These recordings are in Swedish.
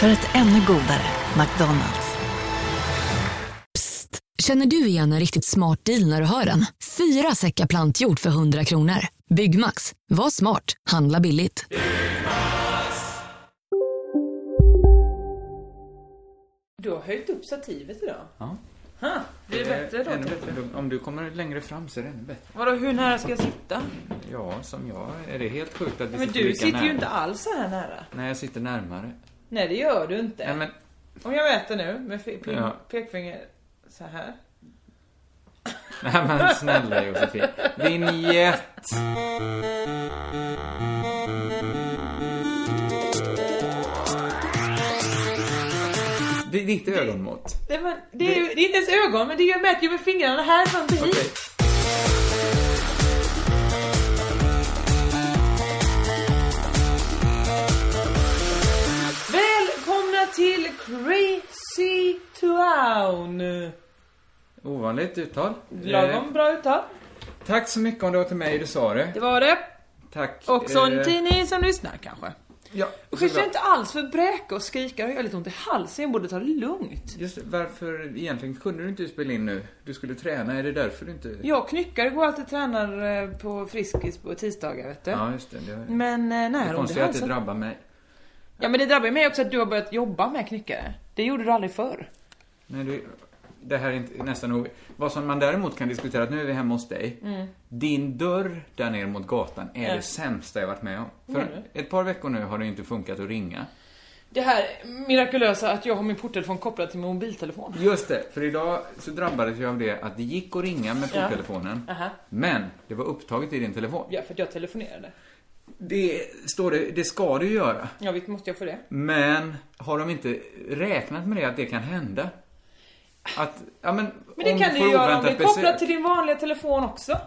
För ett ännu godare McDonalds. Känner du igen en riktigt smart deal när du hör den? Fyra säckar plantjord för 100 kronor. Byggmax. Var smart. Handla billigt. Du har höjt upp stativet idag. Ja. Ha, blir det bättre då? Ännu bättre. Om du kommer längre fram så är det ännu bättre. Vadå, hur nära ska jag sitta? Ja, som jag. Är det helt sjukt att vi Men sitter du lika sitter ju inte alls så här nära. Nej, jag sitter närmare. Nej, det gör du inte. Nej, men Om jag mäter nu med Ja. pekfinger så här. Nej men snälla Josefin. Vinjett! Det är ditt. Det, men, det, är, ju- det är inte ens ögon, men det är jag mäter ju med fingrarna här från bredvid. Okej. Välkomna till Crazy Town! Ovanligt uttal. Lagom Eh, bra uttal. tack så mycket om det var till mig du sa det. Det var det. Tack. Också en Eh, tidning som lyssnar kanske. Ja, Och kanske bra. inte alls för bräka och skrika. Jag har lite ont i halsen, jag borde ta det lugnt. Just varför egentligen kunde du inte spela in nu? Du skulle träna, är det därför du inte... Jag och Knyckare går alltid och tränar eh, på Friskis på tisdagar, vet du. Ja, just det. Det, Men eh, det nej, är konstigt att det drabbar mig. Ja, men det drabbar ju mig också att du har börjat jobba med Knyckare. Det gjorde du aldrig förr. Nej, det, det här är inte, nästan o... Vad som man däremot kan diskutera, att nu är vi hemma hos dig. Din dörr där ner mot gatan är Mm. Det sämsta jag varit med om. För ett par veckor nu har det inte funkat att ringa. Det här mirakulösa att jag har min porttelefon kopplad till min mobiltelefon. Just det, för idag så drabbades jag av det att det gick att ringa med Ja. porttelefonen. Aha. Men det var upptaget i din telefon. Ja, för att jag telefonerade. Det står det, det ska du göra. Ja, visst måste jag få det. Men har de inte räknat med det att det kan hända? Att, ja men, Men det kan du ju göra om det är kopplat till din vanliga telefon också.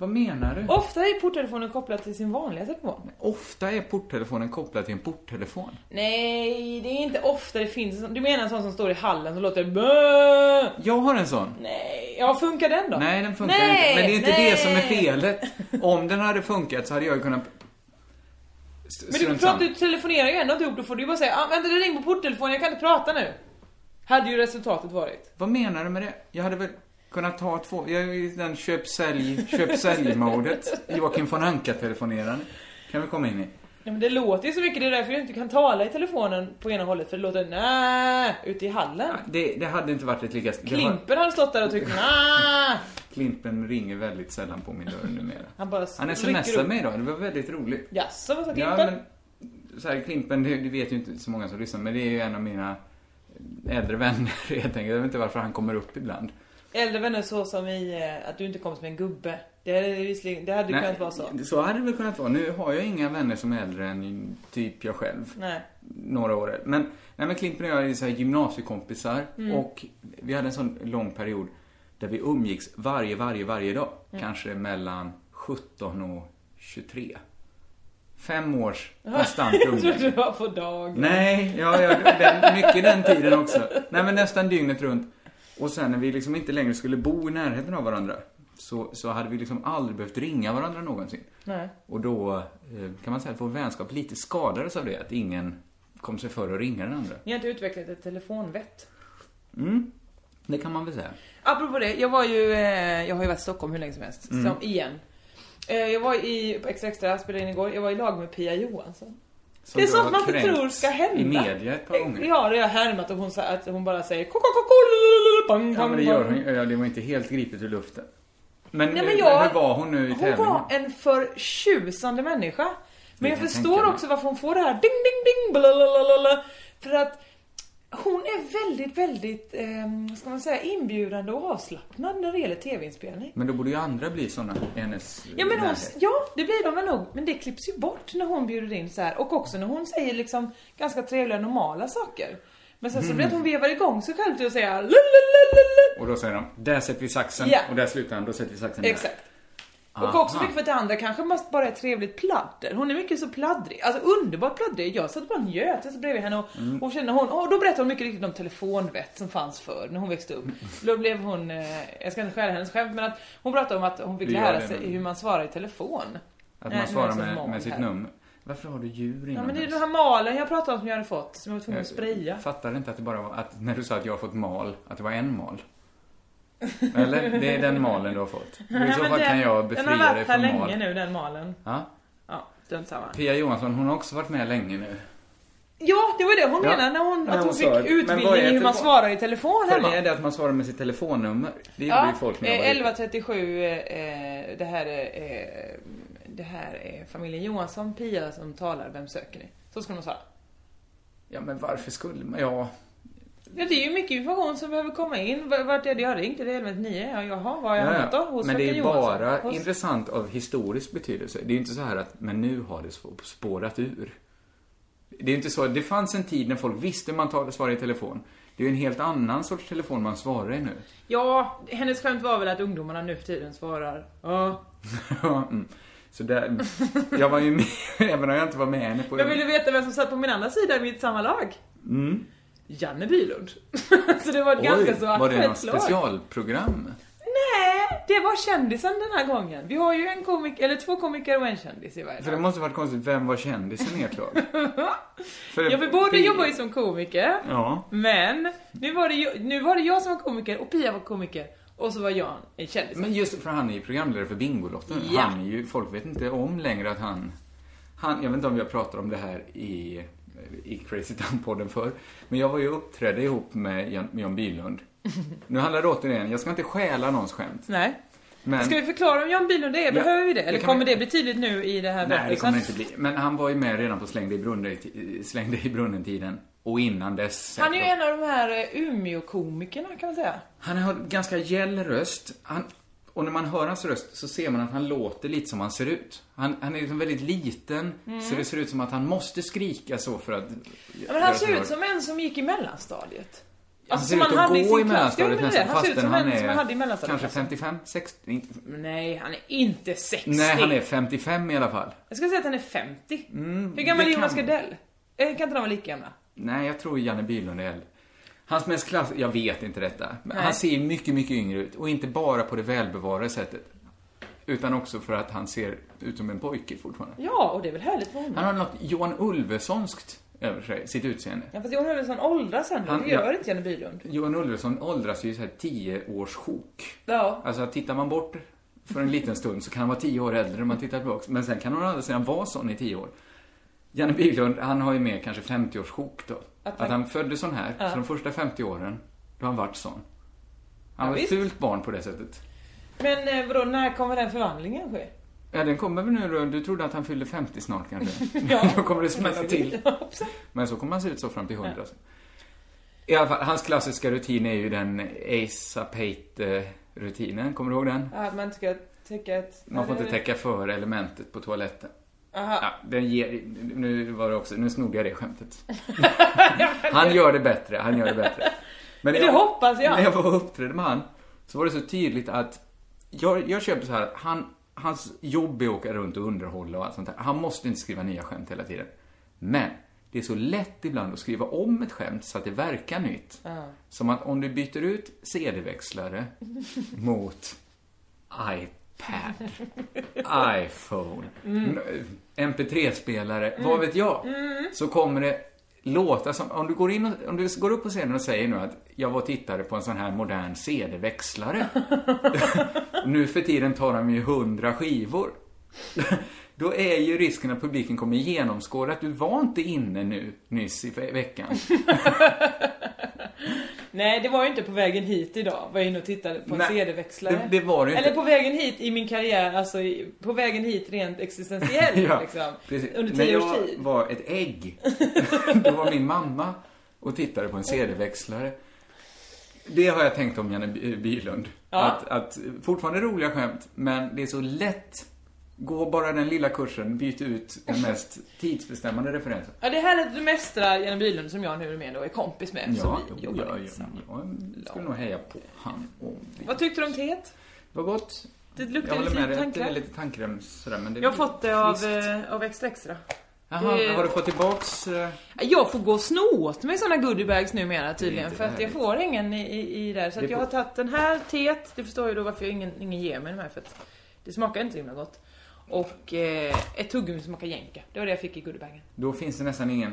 Vad menar du? Ofta är porttelefonen kopplad till sin vanliga telefon. Ofta är porttelefonen kopplad till en porttelefon. Nej, det är inte ofta det finns. Du menar en sån som står i hallen som låter bö. Jag har en sån. Nej, ja funkar den då? Nej, den funkar Nej, inte. Men det är inte nej. det som är felet. Om den hade funkat så hade jag kunnat... Men du, pratar, du telefonerar ju ändå inte ihop, då får du ju bara säga ah, vänta det ringer på porttelefonen, jag kan inte prata nu. Hade ju resultatet varit. Vad menar du med det? Jag hade väl kunnat ta två... Jag är i den köp-sälj, köp-sälj-modet. Joakim von Anka-telefoneraren. Kan vi komma in i. Ja, men det låter ju så mycket, det är därför jag inte kan tala i telefonen på ena hållet, för det låter nä ute i hallen. Det, det hade inte varit ett lika... Klimpen hade stått där och tyckt nä. Klimpen ringer väldigt sällan på min dörr numera. Han bara Han upp. mig idag, det var väldigt roligt. Jaså, vad sa Ja, Klimpen? men så här, Klimpen, det, det vet ju inte så många som lyssnar, men det är ju en av mina äldre vänner helt enkelt. Jag vet inte varför han kommer upp ibland. Äldre vänner så som i eh, att du inte kommit med en gubbe. Det hade, visserligen- det hade ju kunnat vara så. så hade det väl kunnat vara. Nu har jag inga vänner som är äldre än typ jag själv. Nej. Några år. Men, nej, men Klimpen och jag är så här gymnasiekompisar Mm. och vi hade en sån lång period där vi umgicks varje, varje, varje dag. Mm. Kanske mellan 17 och 23. Fem års konstant Jag umgänge. trodde det var på dagen. Nej, ja, ja den, mycket den tiden också. Nej, men nästan dygnet runt. Och sen när vi liksom inte längre skulle bo i närheten av varandra så, så hade vi liksom aldrig behövt ringa varandra någonsin. Nej. Och då eh, kan man säga att vår vänskap lite skadades av det, att ingen kom sig för att ringa den andra. Ni har inte utvecklat ett telefonvett. Mm, det kan man väl säga. Apropå det, jag var ju, eh, jag har ju varit i Stockholm hur länge som helst. Mm. Som igen. Eh, jag var i, på Extra Extra, spelade in igår, jag var i lag med Pia Johansson. Som det är sånt man inte tror ska hända. I media ett par gånger. Ja, det har jag härmat och hon att hon bara säger "Ko- ko- ko- ko- bang, Ja, men det gör bang." hon. Ja, det var inte helt gripet ur luften. Men, Nej, men jag- hur var hon nu i Hon tävlingen? var en förtjusande människa. Men jag jag förstår också varför hon får det här ding ding ding blalalala. För att Hon är väldigt, väldigt, eh, ska man säga, inbjudande och avslappnad när det gäller tv-inspelning. Men då borde ju andra bli såna i hennes Ja, men hon, ja, det blir de väl nog. Men det klipps ju bort när hon bjuder in så här. Och också när hon säger liksom ganska trevliga, normala saker. Men sen så blir det att hon vevar igång sig själv till att säga. Och då säger de, där sätter vi saxen Ja. och där slutar han, då sätter vi saxen där. Exakt. Och Aha. också mycket för att det andra kanske mest bara är trevligt pladder. Hon är mycket så pladdrig. Alltså underbart pladdrig. Jag satt bara och njöt jag satt bredvid henne och, Mm. och kände hon, och då berättade hon mycket riktigt om telefonvett som fanns förr när hon växte upp. Då blev hon, eh, jag ska inte stjäla hennes skämt men att hon pratade om att hon fick gör lära det sig nu. hur man svarar i telefon. Att Nej, man svarar så med, med sitt här. nummer. Varför har du djur Ja men det är den här malen jag pratade om som jag hade fått, som jag var tvungen att spraya. Jag fattar inte att det bara var, att när du sa att jag har fått mal, att det var en mal. Eller? Det är den malen du har fått. I så fall den- kan jag Den befria har dig varit här från länge mal. nu, den malen. Ja. Ja, strunt samma. Pia Johansson, hon har också varit med länge nu. Ja, det var det hon Ja, menade när hon, att hon hon fick utbildning i hur man svarar i telefon För hemma. är det att man svarar med sitt telefonnummer? Det gjorde Ja, ju folk när jag var eh, liten. 1137, eh, det här är, eh, det här är familjen Johansson, Pia som talar, vem söker ni? Så ska man svara. Ja, men varför skulle man... Ja, Ja, det är ju mycket information som behöver komma in. Vart är det jag ringt? Är det 1199? Ja, jaha, vad har jag Ja, hamnat då? Hos Men det är Johansson. bara Hos... intressant av historisk betydelse. Det är ju inte så här att, men nu har det spå- spårat ur. Det är ju inte så, det fanns en tid när folk visste man tar, svarar i telefon. Det är ju en helt annan sorts telefon man svarar i nu. Ja, hennes skämt var väl att ungdomarna nu för tiden svarar ja. mm. Så där, jag var ju med, även om jag inte var med henne på... Men vill du veta vem som satt på min andra sida i mitt samma lag? Mm. Janne Bylund. så det var ett ganska så var det något aktuellt lag. specialprogram? Nej, det var kändisen den här gången. Vi har ju en komiker, eller två komiker och en kändis i varje För det måste varit konstigt, vem var kändisen i ert lag? Ja, vi båda Pia- jobbar ju som komiker. Ja. Men, nu var, det nu var det jag som var komiker och Pia var komiker. Och så var jag en kändis. Men just för han är ju programledare för Bingolotten. Ja. Han är ju, folk vet inte om längre att han, han, jag vet inte om vi har pratat om det här i, i Crazy Town-podden för men jag var ju uppträdde ihop med Jan, med Jan Bylund. Nu handlar det återigen, jag ska inte stjäla någons skämt. Nej. Men, Ska vi förklara om Jan Bylund är? Ja, Behöver vi det? det Eller kan kommer vi- det bli tydligt nu i det här Nej, det kommer det inte bli. Men han var ju med redan på Släng dig i brunnen, Släng dig i brunnen-tiden. Och innan dess. Han är ju en av de här eh, Umeå-komikerna kan man säga. Han har ganska gäll röst. Han, och när man hör hans röst så ser man att han låter lite som han ser ut. Han, han är liksom väldigt liten, så det ser ut som att han måste skrika så för att... Mm. Ja, men han ser ut som en som gick i mellanstadiet. Han Alltså, ser som ut han att gå i mellanstadiet är nästan. Han ser fastän som han som är han i mellanstadiet. kanske 55, 60... inte- Nej, han är inte 60. Nej, han är 55 i alla fall. Jag ska säga att han är 50. Hur gammal är Jonas kan- Gardell? Eh, Kan inte de vara lika gamla? Nej, jag tror Janne Bylund är äldre. Hans mest klass... Jag vet inte detta. Men Nej. han ser mycket, mycket yngre ut. Och inte bara på det välbevarade sättet. Utan också för att han ser ut som en pojke fortfarande. Ja, och det är väl härligt för honom. Han har något Johan Ulvesonskt över sig, sitt utseende. Ja, fast Johan Ulveson åldras ändå. Han- Det gör ja. inte Janne Bylund. Johan Ulveson åldras ju i så här 10 års sjok. Ja. Alltså, tittar man bort för en liten stund så kan han vara 10 år äldre om man tittar tillbaka. Men sen kan han å andra sidan vara sån i 10 år. Janne Bylund, han har ju med kanske 50 års sjok då. Att Att han- föddes sån här, Ja. så de första 50 åren, då har han varit sån. Han Ja, var ett visst. fult barn på det sättet. Men eh, vadå, när kommer den förvandlingen ske? Ja, den kommer väl nu då. Du trodde att han fyllde 50 snart kanske? Ja. då kommer det smälla till. Ja. Men så kommer han se ut så fram till 100. I alla fall, hans klassiska rutin är ju den ASAPate-rutinen. Kommer du ihåg den? Ja, Att man inte ska täcka ett... Man får Ja, inte täcka för elementet på toaletten. Aha. Ja, den ger, nu var det också, nu snodde jag det skämtet. han gör det bättre, han gör det bättre. Men Men det hoppas jag. När jag var och uppträdde med han, så var det så tydligt att jag, jag köpte så här, han, hans jobb är att åka runt och underhålla och allt sånt där. Han måste inte skriva nya skämt hela tiden. Men det är så lätt ibland att skriva om ett skämt så att det verkar nytt. Som att om du byter ut CD-växlare mot iPad, iPhone, n- MP3-spelare, vad vet jag? Så kommer det låtar som, om du går in och, om du går upp på scenen och säger nu att jag var och tittade på en sån här modern CD-växlare. nu för tiden tar de ju hundra skivor. Då är ju risken att publiken kommer genomskåda att du var inte inne nu nyss i veckan. Nej, det var ju inte på vägen hit idag. Var jag inne och tittade på en CD-växlare. det- det var det inte. Eller på vägen hit i min karriär, alltså på vägen hit rent existentiellt Ja, liksom. precis. Under När tio års jag tid. var ett ägg, då var min mamma och tittade på en CD-växlare. Det har jag tänkt om Janne By- Bylund. Ja. Att, att fortfarande roliga skämt, men det är så lätt. Gå bara den lilla kursen, byt ut den mest tidsbestämmande referensen. Ja, det är härligt att bemästra Jenny Bylund som jag nu är med och är kompis med. Ja, vi jo, jobbar ja, ja, jag skulle nog heja på han om vi... Vad tyckte du om teet? Vad gott. Det Jag luktar håller lite med dig, det tandkräm. är lite tandkräm sådär, men det är Jag har fått det av, eh, av Extra Extra. Jaha, det- har du fått tillbaks... eh, Jag får gå och sno åt mig såna goodiebags numera tydligen för att jag får ingen i, i, i där. Så Det att jag får- har tagit den här teet, det förstår ju då varför jag ingen, ingen ger mig de här för att det smakar inte så himla gott. Och eh, ett tuggummi som smakar jänka. Det var det jag fick i goodiebagen. Då finns det nästan ingen...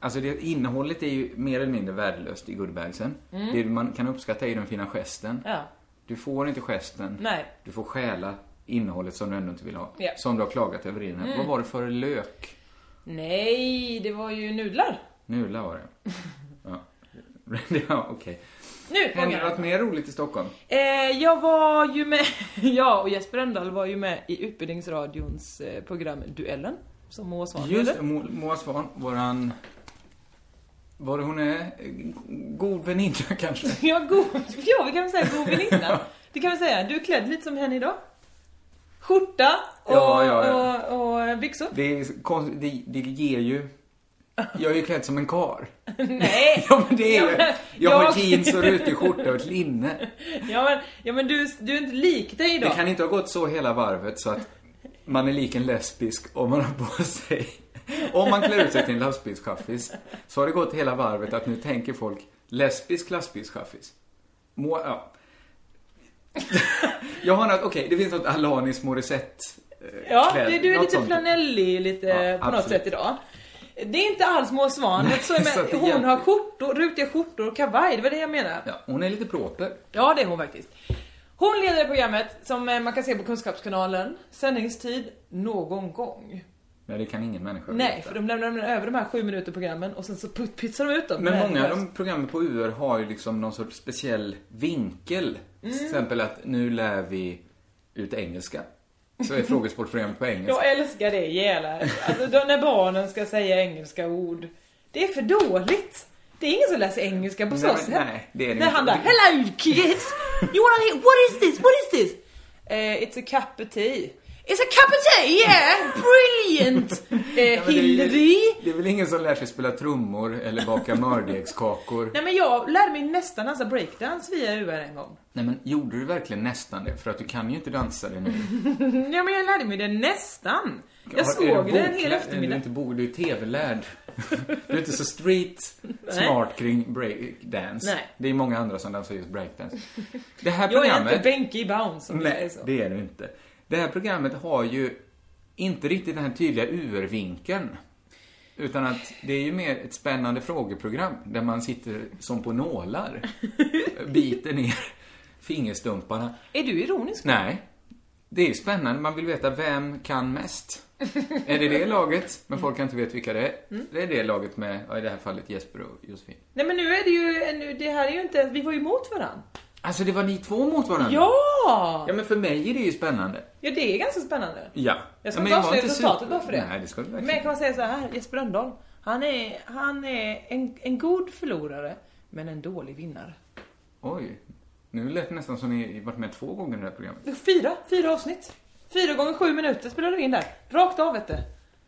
Alltså det, innehållet är ju mer eller mindre värdelöst i goodiebagsen. Det man kan uppskatta är ju den fina gesten. Ja, Du får inte gesten. nej. Du får stjäla innehållet som du ändå inte vill ha. Ja. Som du har klagat över i den här. Vad var det för lök? Nej, det var ju nudlar. Nula var det. Ja, ja okej. Nu Händer fångar något mer roligt i Stockholm? Eh, jag var ju med, jag och Jesper Rönndahl var ju med i Utbildningsradions eh, program Duellen. Som Moa Svahn Just det, Mo- Moa Svahn, våran... Var det hon är? God väninna kanske? Ja, god, ja, vi kan väl säga god väninna. Det kan vi säga. Du är klädd lite som henne idag. Skjorta och, Ja, ja, ja. och, och byxor. Det, är det, det ger ju... Jag är ju klädd som en kar. Nej! Ja men det är Ja, men Jag har jag- jeans och rutig skjorta och ett linne. Ja men, ja, men du, du är inte lik dig Det idag. kan inte ha gått så hela varvet så att man är lik en lesbisk om man har på sig... Om man klär ut sig till en lastbilschaffis så har det gått hela varvet att nu tänker folk lesbisk lastbilschaffis. Må, ja. Jag har något, okej, det finns något Alanis Morissette eh, Ja, klädd, det, du är något lite flanellig lite Ja, på något absolut. sätt idag. Det är inte alls Moa. Nej, så så med, hon hjälper. har skjortor, rutiga skjortor och kavaj. Det var det jag menade. Ja, hon är lite proper. Ja, det är hon faktiskt. Hon leder programmet som eh, man kan se på Kunskapskanalen. Sändningstid någon gång. Nej, det kan ingen människa Nej, veta. för de lämnar över de här sju minuter programmen och sen så pytsar de ut dem. Men många av de programmen på UR har ju liksom någon sorts speciell vinkel. Mm. Till exempel att nu lär vi ut engelska. Så är frågesportprogrammet på engelska. Jag älskar det jävla... Alltså då, när barnen ska säga engelska ord. Det är för dåligt. Det är ingen som läser engelska på så sätt. nej, det är det När inte. han där, Hello kids! You wanna hear, what is this? What is this? Eh, it's a cup of tea. It's a cup of tea, yeah! Brilliant! Eh, men det, är, Hillary? det är väl ingen som lär sig spela trummor eller baka mördegskakor. Nej men jag lärde mig nästan dansa breakdance via UR en gång. Nej men gjorde du verkligen nästan det? För att du kan ju inte dansa det nu. Ja men jag lärde mig det nästan. Jag Har- såg det en hel boklärd? Du är eftermiddag. inte bok, du är tv-lärd. Du är inte så street smart kring breakdance. Nej. Det är många andra som dansar just breakdance. Det här Jag är programmet... inte Benke i bounce Nej, det är du inte. Det här programmet har ju inte riktigt den här tydliga UR-vinkeln. Utan att det är ju mer ett spännande frågeprogram där man sitter som på nålar. Biter ner fingerstumparna. Är du ironisk? Nej. Det är ju spännande. Man vill veta vem kan mest. Är det det laget? Men folk inte vet vilka det är. Mm. Det är det laget med, i det här fallet Jesper och Josefin. Nej men nu är det ju, nu, det här är ju inte, vi var ju emot varandra. Alltså det var ni två mot varandra? Ja! Ja men för mig är det ju spännande. Ja det är ganska spännande. Ja. Jag ska ja, inte jag avslöja resultatet bara för det. Nej, det ska du Men verkligen kan man säga så här, Jesper Rönndahl, han är, han är en, en god förlorare, men en dålig vinnare. Oj. Nu lät det nästan som ni varit med två gånger i det här programmet. Fyra, fyra avsnitt. Fyra gånger sju minuter spelade vi in där. Rakt av vet du.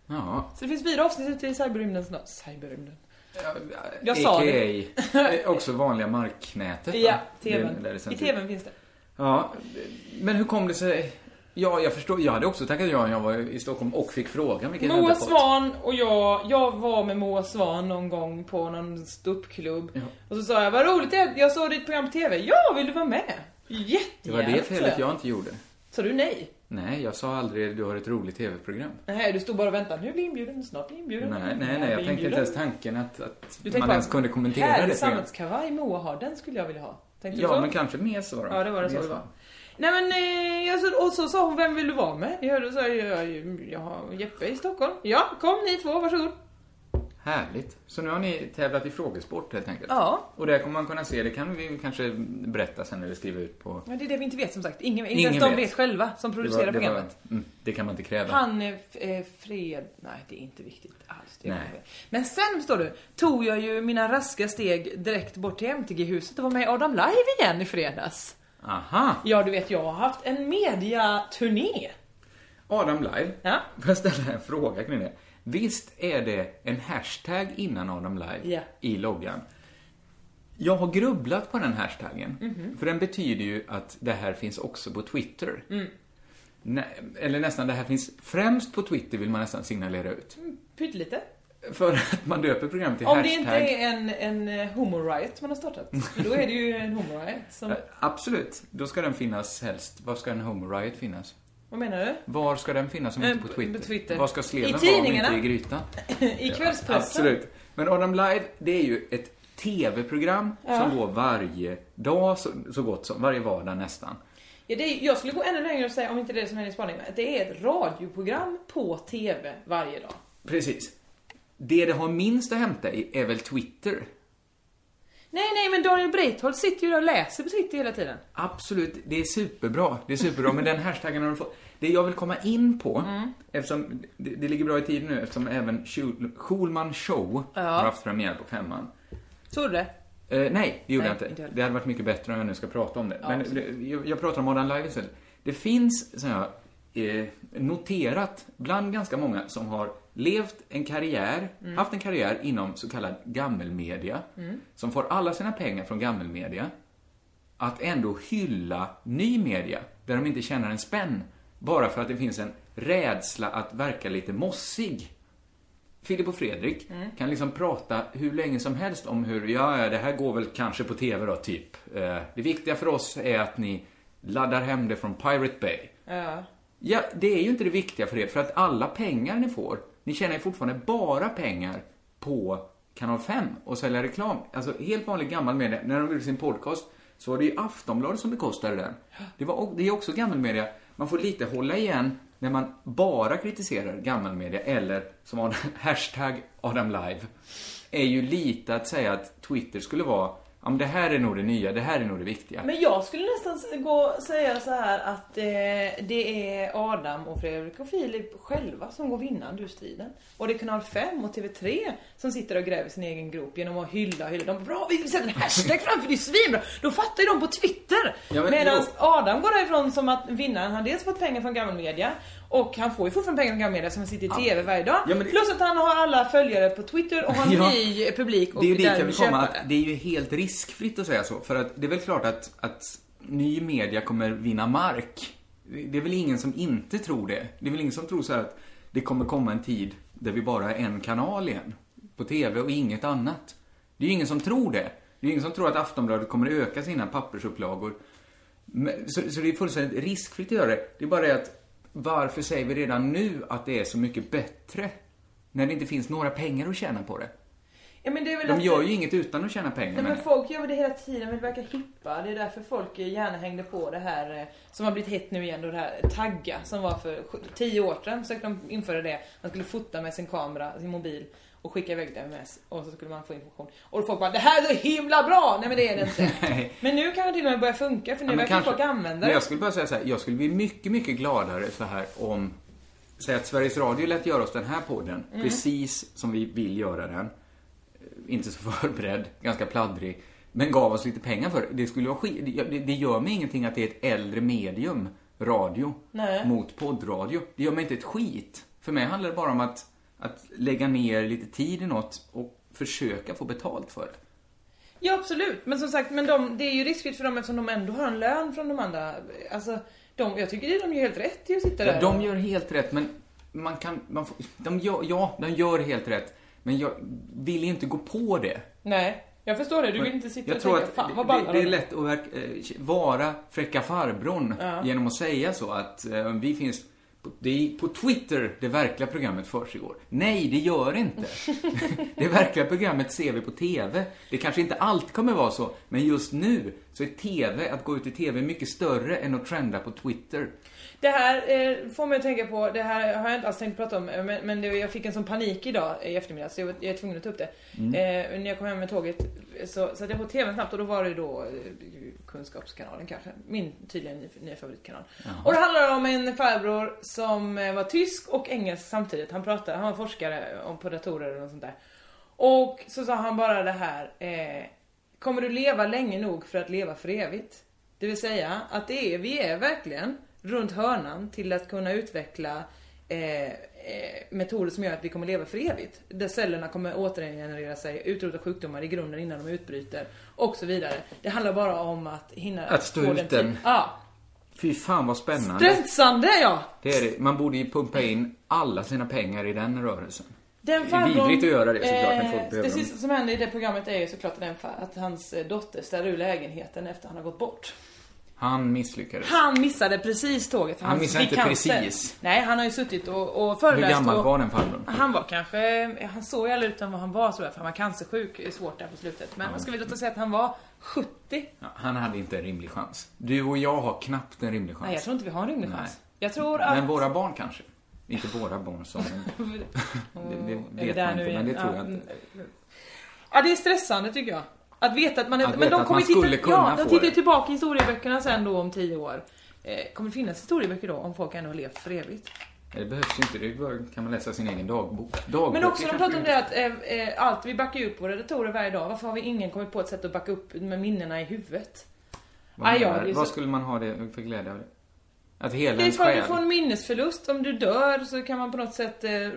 Ja. Så det finns fyra avsnitt ute i cyberrymden snart. Cyberrymden. Ja Jag sa AKA, eh, också vanliga marknätet. Ja, Det- TVn. det sänds I. TVn finns det. Ja, men hur kom det sig? Ja, jag förstår. Jag hade också tackat ja när jag var i Stockholm och fick frågan, vilket Moa. Svan och jag, jag var med Moa Svan någon gång på någon ståuppklubb. Ja. Och så sa jag, vad roligt det är, jag såg ditt program på TV. Ja, vill du vara med? Jättegärna. Det var det felet jag inte gjorde. Sa du nej? Nej, jag sa aldrig du har ett roligt TV-program. Nej, du stod bara och väntade. Nu blir inbjuden, snart blir inbjuden. Nej, nej, nej. Jag tänkte inte ens tanken att, att Du man bara, ens kunde kommentera det Härlig programmet. sammetskavaj Moa har, den skulle jag vilja ha. Tänkte du Ja, så? men kanske mer så då. Ja, det var det så Mer det var. Nej men, eh, så, och så sa hon, vem vill du vara med? Jag, sa jag, jag, jag har Jeppe i Stockholm. Ja, kom ni två, varsågod. Härligt. Så nu har ni tävlat i frågesport helt enkelt? Ja. Och det kommer man kunna se, det kan vi kanske berätta sen eller skriva ut på... Men det är det vi inte vet som sagt. Ingen, inte ens de vet. själva som Det, producerar var, det, var, programmet. mm, det kan man inte kräva. Han är f- eh, Fred... Nej, det är inte viktigt alls. Det Nej. Men sen, står du, tog jag ju mina raska steg direkt bort till MTG-huset och var med i Adam Live igen i fredags. Aha! Ja, du vet, jag har haft en mediaturné. Adam Live. Ja. Får jag ställa en fråga kring det? Visst är det en hashtag innan Adam Live Ja. i loggan? Jag har grubblat på den hashtaggen. Mhm. För den betyder ju att det här finns också på Twitter. Mm. Nä, eller nästan, det här finns främst på Twitter vill man nästan signalera ut. Pyttelite. För att man döper programmet till Om det hashtag. inte är en, en eh, homo-riot man har startat. För då är det ju en homo-riot som... Absolut, då ska den finnas helst. Var ska en Homo Riot finnas? Vad menar du? Var ska den finnas om Eh, inte på på- Twitter? på Twitter. Var ska sleven vara om inte i grytan? I kvällspressen? Absolut. Men Adam Live, det är ju ett TV-program som går varje dag, så, så gott som, varje vardag nästan. Ja, det är, jag skulle gå ännu längre och säga, om inte det är det som är i spaning, att det är ett radioprogram på TV varje dag. Precis. Det det har minst att hämta i är väl Twitter. Nej, nej, men Daniel Breitholt sitter ju och läser på Twitter hela tiden. Absolut, det är superbra. Det är superbra, men den hashtaggen har de fått. Det jag vill komma in på, eftersom det, det ligger bra i tiden nu, eftersom även Schul- Schulman Show har haft premiär på femman. Såg du det? Eh, nej, det gjorde Nej, jag inte. inte det hade varit mycket bättre om jag nu ska prata om det. Ja, Men det, jag, jag pratar om Modern Live istället. Det finns, så här, eh, noterat bland ganska många som har levt en karriär, Mm. haft en karriär inom så kallad gammelmedia, som får alla sina pengar från gammelmedia, att ändå hylla ny media, där de inte tjänar en spänn, bara för att det finns en rädsla att verka lite mossig. Filip och Fredrik kan liksom prata hur länge som helst om hur, ja, ja, det här går väl kanske på TV då, typ. Eh, Det viktiga för oss är att ni laddar hem det från Pirate Bay. Ja. Ja, det är ju inte det viktiga för er, för att alla pengar ni får, ni tjänar ju fortfarande bara pengar på Kanal 5 och sälja reklam. Alltså helt vanlig gammal media. När de gjorde sin podcast så var det ju Aftonbladet som bekostade den. Det, var, det är också gammelmedia. Man får lite hålla igen när man bara kritiserar gammelmedia eller som har hashtag Adam Live är ju lite att säga att Twitter skulle vara Ja, men det här är nog det nya, det här är nog det viktiga. Men jag skulle nästan gå och säga så här att eh, det är Adam och Fredrik och Filip själva som går vinnande ur striden. Och det är kanal 5 och TV3 som sitter och gräver sin egen grop genom att hylla, hylla. De bra, vi sätter en hashtag framför, det är svinbra. Då fattar ju de på Twitter. Ja, Medan. Adam går därifrån som att vinnaren har dels fått pengar från gammelmedia och han får ju fortfarande pengar från gammelmedia som sitter i TV varje dag. Ja, det- Plus att han har alla följare på Twitter och har en Ja. ny publik och Det är ju dit jag vill komma, att det är ju helt riskfritt att säga så. För att det är väl klart att, att ny media kommer vinna mark. Det är väl ingen som inte tror det. Det är väl ingen som tror så att det kommer komma en tid där vi bara har en kanal igen. På TV och inget annat. Det är ju ingen som tror det. Det är ingen som tror att Aftonbladet kommer att öka sina pappersupplagor. Så, så det är fullständigt riskfritt att göra det. Det är bara det att varför säger vi redan nu att det är så mycket bättre? När det inte finns några pengar att tjäna på det. Ja, men det är väl De gör ju inget utan att tjäna pengar Nej, men det. folk gör väl det hela tiden, det verkar hippa. Det är därför folk gärna hängde på det här eh, som har blivit hett nu igen då det här tagga som var för tio år sedan försökte de införa det. Man skulle fota med sin kamera, sin mobil och skicka iväg ett sms och så skulle man få information. Och folk bara det här är så himla bra! Nej men det är det inte. Men nu kan det till och med börja funka för nu Ja, verkar folk använda men det. jag skulle bara säga så här, jag skulle bli mycket, mycket gladare så här om, säg att Sveriges Radio lät göra oss den här podden, Mm. precis som vi vill göra den. Eh, Inte så förberedd, ganska pladdrig, men gav oss lite pengar för det. Det skulle vara skit, det, det- det gör mig ingenting att det är ett äldre medium, radio, Nej. mot poddradio. Det gör mig inte ett skit. För mig handlar det bara om att, att lägga ner lite tid i något och försöka få betalt för det. Ja absolut, men som sagt, men de, det är ju riskfritt för dem eftersom de ändå har en lön från de andra. Alltså, de, jag tycker de gör helt rätt i att sitta där. Ja, de och- gör helt rätt, men man kan... Man får, de gör, ja, de gör helt rätt. Men jag vill inte gå på det. Nej, jag förstår det. Du vill inte sitta jag och tror tänka, att fan vad det, ballar det är de lätt att eh, vara fräcka farbrorn Ja. genom att säga så att eh, vi finns... Det är på Twitter det verkliga programmet försiggår. Nej, det gör det inte. det verkliga programmet ser vi på TV. Det kanske inte alltid kommer vara så, men just nu så är TV, att gå ut i TV, mycket större än att trenda på Twitter. Det här eh, får mig att tänka på, det här har jag inte alls tänkt prata om, eh, men, men det, jag fick en sån panik idag i eftermiddag så jag, var- jag är tvungen att ta upp det. Mm. Eh, när jag kom hem med tåget så satte jag på TVn snabbt och då var det då eh, Kunskapskanalen kanske, min tydligen nya, favoritkanal. Och det handlar om en farbror som eh, var tysk och engelsk samtidigt. Han pratade, han var forskare om på datorer och sånt där. Och så sa han bara det här, eh, kommer du leva länge nog för att leva för evigt? Det vill säga att det är, vi är verkligen runt hörnan till att kunna utveckla eh, eh, metoder som gör att vi kommer leva för evigt. Där cellerna kommer återgenerera sig, utrota sjukdomar i grunden innan de utbryter och så vidare. Det handlar bara om att hinna Att stå få ut den. Ja. Fy fan vad spännande. Stressande ja! Det är det. Man borde ju pumpa in alla sina pengar i den rörelsen. Den Det är vidrigt att göra det såklart när folk eh, behöver Det sista som händer i det programmet är ju såklart att, den, fa- att hans eh, dotter ställer ur lägenheten efter han har gått bort. Han misslyckades. Han missade precis tåget. för Han missade inte cancer. precis. Nej, han har ju suttit och, och Hur föreläst. gammal och, var den farbrorn? Han var kanske, han såg ju aldrig ut vad han var så för han var cancersjuk, svårt där på slutet. Men ska vi låta säga att han var 70? Ja, han hade inte en rimlig chans. Du och jag har knappt en rimlig chans. Nej, jag tror inte vi har en rimlig Nej. chans. Jag tror att... Men våra barn kanske. Inte våra barn som... det, det vet man inte, men det tror Ja, jag inte. Ja, det är stressande tycker jag. Att veta att man. Att men de att kommer titta, ja, de tittar tillbaka i historieböckerna sen då om tio år. Eh, kommer det finnas historieböcker då om folk ändå har levt för evigt? Det behövs ju inte, det kan man läsa sin egen dagbok. Dagböcker Men också de pratar om det att eh, eh, allt vi backar upp våra datorer varje dag. Varför har vi ingen kommit på ett sätt att backa upp med minnena i huvudet? Vad, Ah, ja, vad skulle man ha det för glädje av det? Att hela Det är att du får en minnesförlust. Om du dör så kan man på något sätt eh,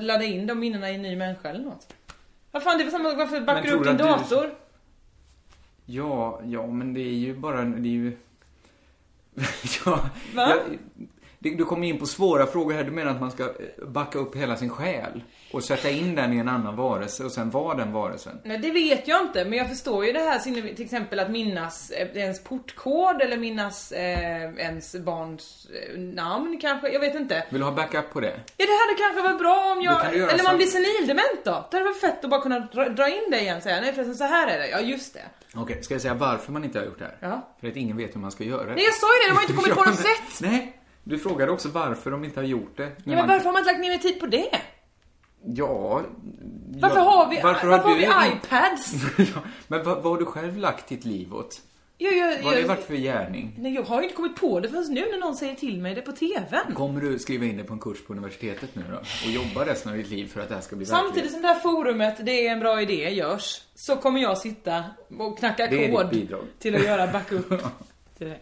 ladda in de minnena i en ny människa eller något. Vad fan, det är väl samma varför backar du upp din att du- dator? Ja, ja, men det är ju bara, det är ju... ja, Va? jag, du kommer in på svåra frågor här. Du menar att man ska eh, backa upp hela sin själ och sätta in den i en annan varelse och sen vara den varelsen? Nej, det vet jag inte, men jag förstår ju det här till exempel att minnas eh, ens portkod eller minnas eh, ens barns eh, namn kanske, jag vet inte. Vill du ha backup på det? Ja, det hade kanske varit bra om jag... Eller man så- blir senildement då. Det hade varit fett att bara kunna dra, dra in det igen och säga nej förresten så här är det. Ja, just det. Okej, ska jag säga varför man inte har gjort det här? Ja. För att ingen vet hur man ska göra det. Nej, jag sa ju det, de har inte kommit på något sätt. Nej, du frågade också varför de inte har gjort det. Ja, men varför har man inte lagt ner mer tid på det? Ja... Varför har vi, varför varför har du vi in- iPads? ja, men vad, vad har du själv lagt ditt liv åt? Jag, jag, Vad har det varit för gärning? nej, jag har ju inte kommit på det förrän nu när någon säger till mig det på TVn. Kommer du skriva in dig på en kurs på universitetet nu då? Och jobba resten av ditt liv för att det här ska bli Samtidigt verklighet? som det här forumet, det är en bra idé, görs. Så kommer jag sitta och knacka kod till att göra backup. till det.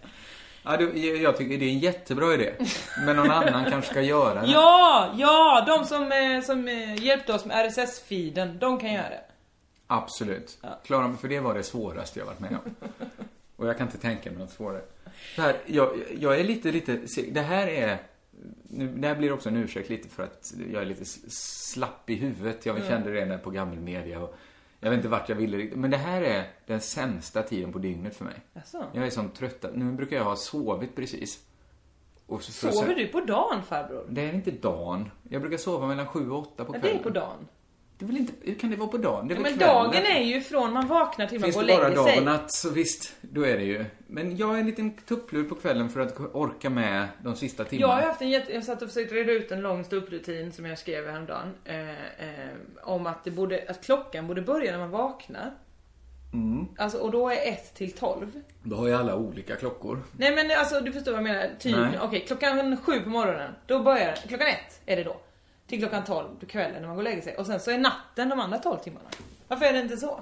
Ja, det, jag tycker det är en jättebra idé. Men någon annan kanske ska göra det. Ja, ja, de som, eh, som eh, hjälpte oss med RSS-feeden, de kan göra det. Absolut. Klara mig, för det var det svåraste jag varit med om. Och jag kan inte tänka mig något svårare. Så här, jag, jag är lite, lite, det här är, nu, det här blir också en ursäkt lite för att jag är lite slapp i huvudet. Jag kände det när på gammelmedia och jag vet inte vart jag ville riktigt. Men det här är den sämsta tiden på dygnet för mig. Jaså? Jag är som trött. Nu brukar jag ha sovit precis. Och så, så- Sover du på dagen farbror? Det är inte dagen. Jag brukar sova mellan sju och åtta på Ja, kvällen. det är på dagen. Det är väl inte, hur kan det vara på dagen? Det är Ja, men kvällen? dagen är ju från man vaknar till man Finns går och det bara lägger dag sig. och natt så visst, då är det ju. Men jag är en liten tupplur på kvällen för att orka med de sista Jag timmarna. har haft en jätte, jag satt och försökte reda ut en lång ståupprutin som jag skrev häromdagen. Eh, eh, om att, det borde, att klockan borde börja när man vaknar. Mm. Alltså, och då är 1 till 12. Då har ju alla olika klockor. Nej men alltså du förstår vad jag menar. Typ, okej klockan sju på morgonen, då börjar Klockan ett är det då. Till klockan 12 på kvällen när man går och lägger sig. Och sen så är natten de andra 12 timmarna. Varför är det inte så?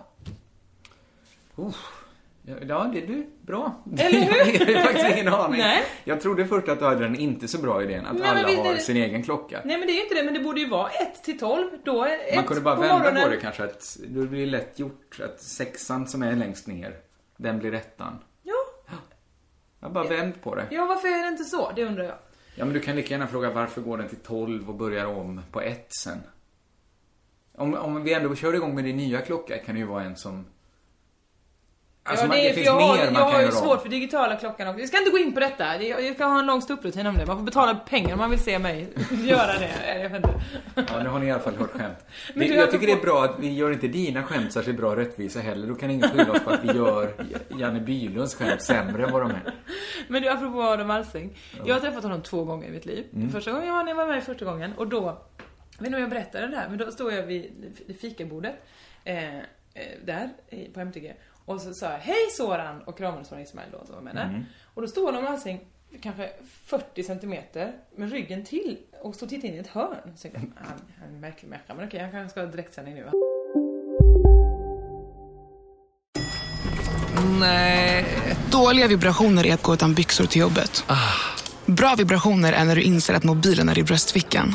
Ja, det är du. Bra. Eller hur? jag har faktiskt ingen aning. Nej. Jag trodde först att du hade den inte så bra idén, att Nej, alla har det- sin egen klocka. Nej men det är ju inte det, men det borde ju vara 1 till 12. Då är Man kunde bara på vända morgonen. på det kanske, att det blir lätt gjort att sexan som är längst ner, den blir ettan. Ja. Jag har bara vänt på det. ja, varför är det inte så? Det undrar jag. Ja, men du kan lika gärna fråga varför går den till 12 och börjar om på ett sen? Om, om vi ändå kör igång med din nya klocka kan det ju vara en som... Alltså, ja, man- det, det finns jag har, mer man jag kan har ju göra om. svårt för digitala klockan också. Vi ska inte gå in på detta. Det- Jag ska ha en lång ståupprutin om det. Man får betala pengar om man vill se mig göra det. Jag vet inte. Ja, nu har ni i alla fall hört skämt. Men Det, jag tycker det är bra att vi gör inte dina skämt särskilt bra rättvisa heller. Då kan ingen skylla oss på att vi gör Janne Bylunds skämt sämre än vad de är. Men du, apropå Adam Alsing. Jag har träffat honom två gånger i mitt liv. Mm. Första gången var när jag var med första gången. Och då, jag vet inte om jag berättade det här, men då stod jag vid, fikabordet. Eh, eh, där, på MTG. Och så sa jag hej Soran och kramades från Ismail då som var med där. Mm. Och då stod Adam Alsing kanske 40 centimeter med ryggen till och stod och tittade in i ett hörn. Så tänkte jag, han, han är en märklig människa, men okej, han kanske ska ha direktsändning nu va? Dåliga vibrationer är att gå utan byxor till jobbet. Bra vibrationer är när du inser att mobilen är i bröstfickan.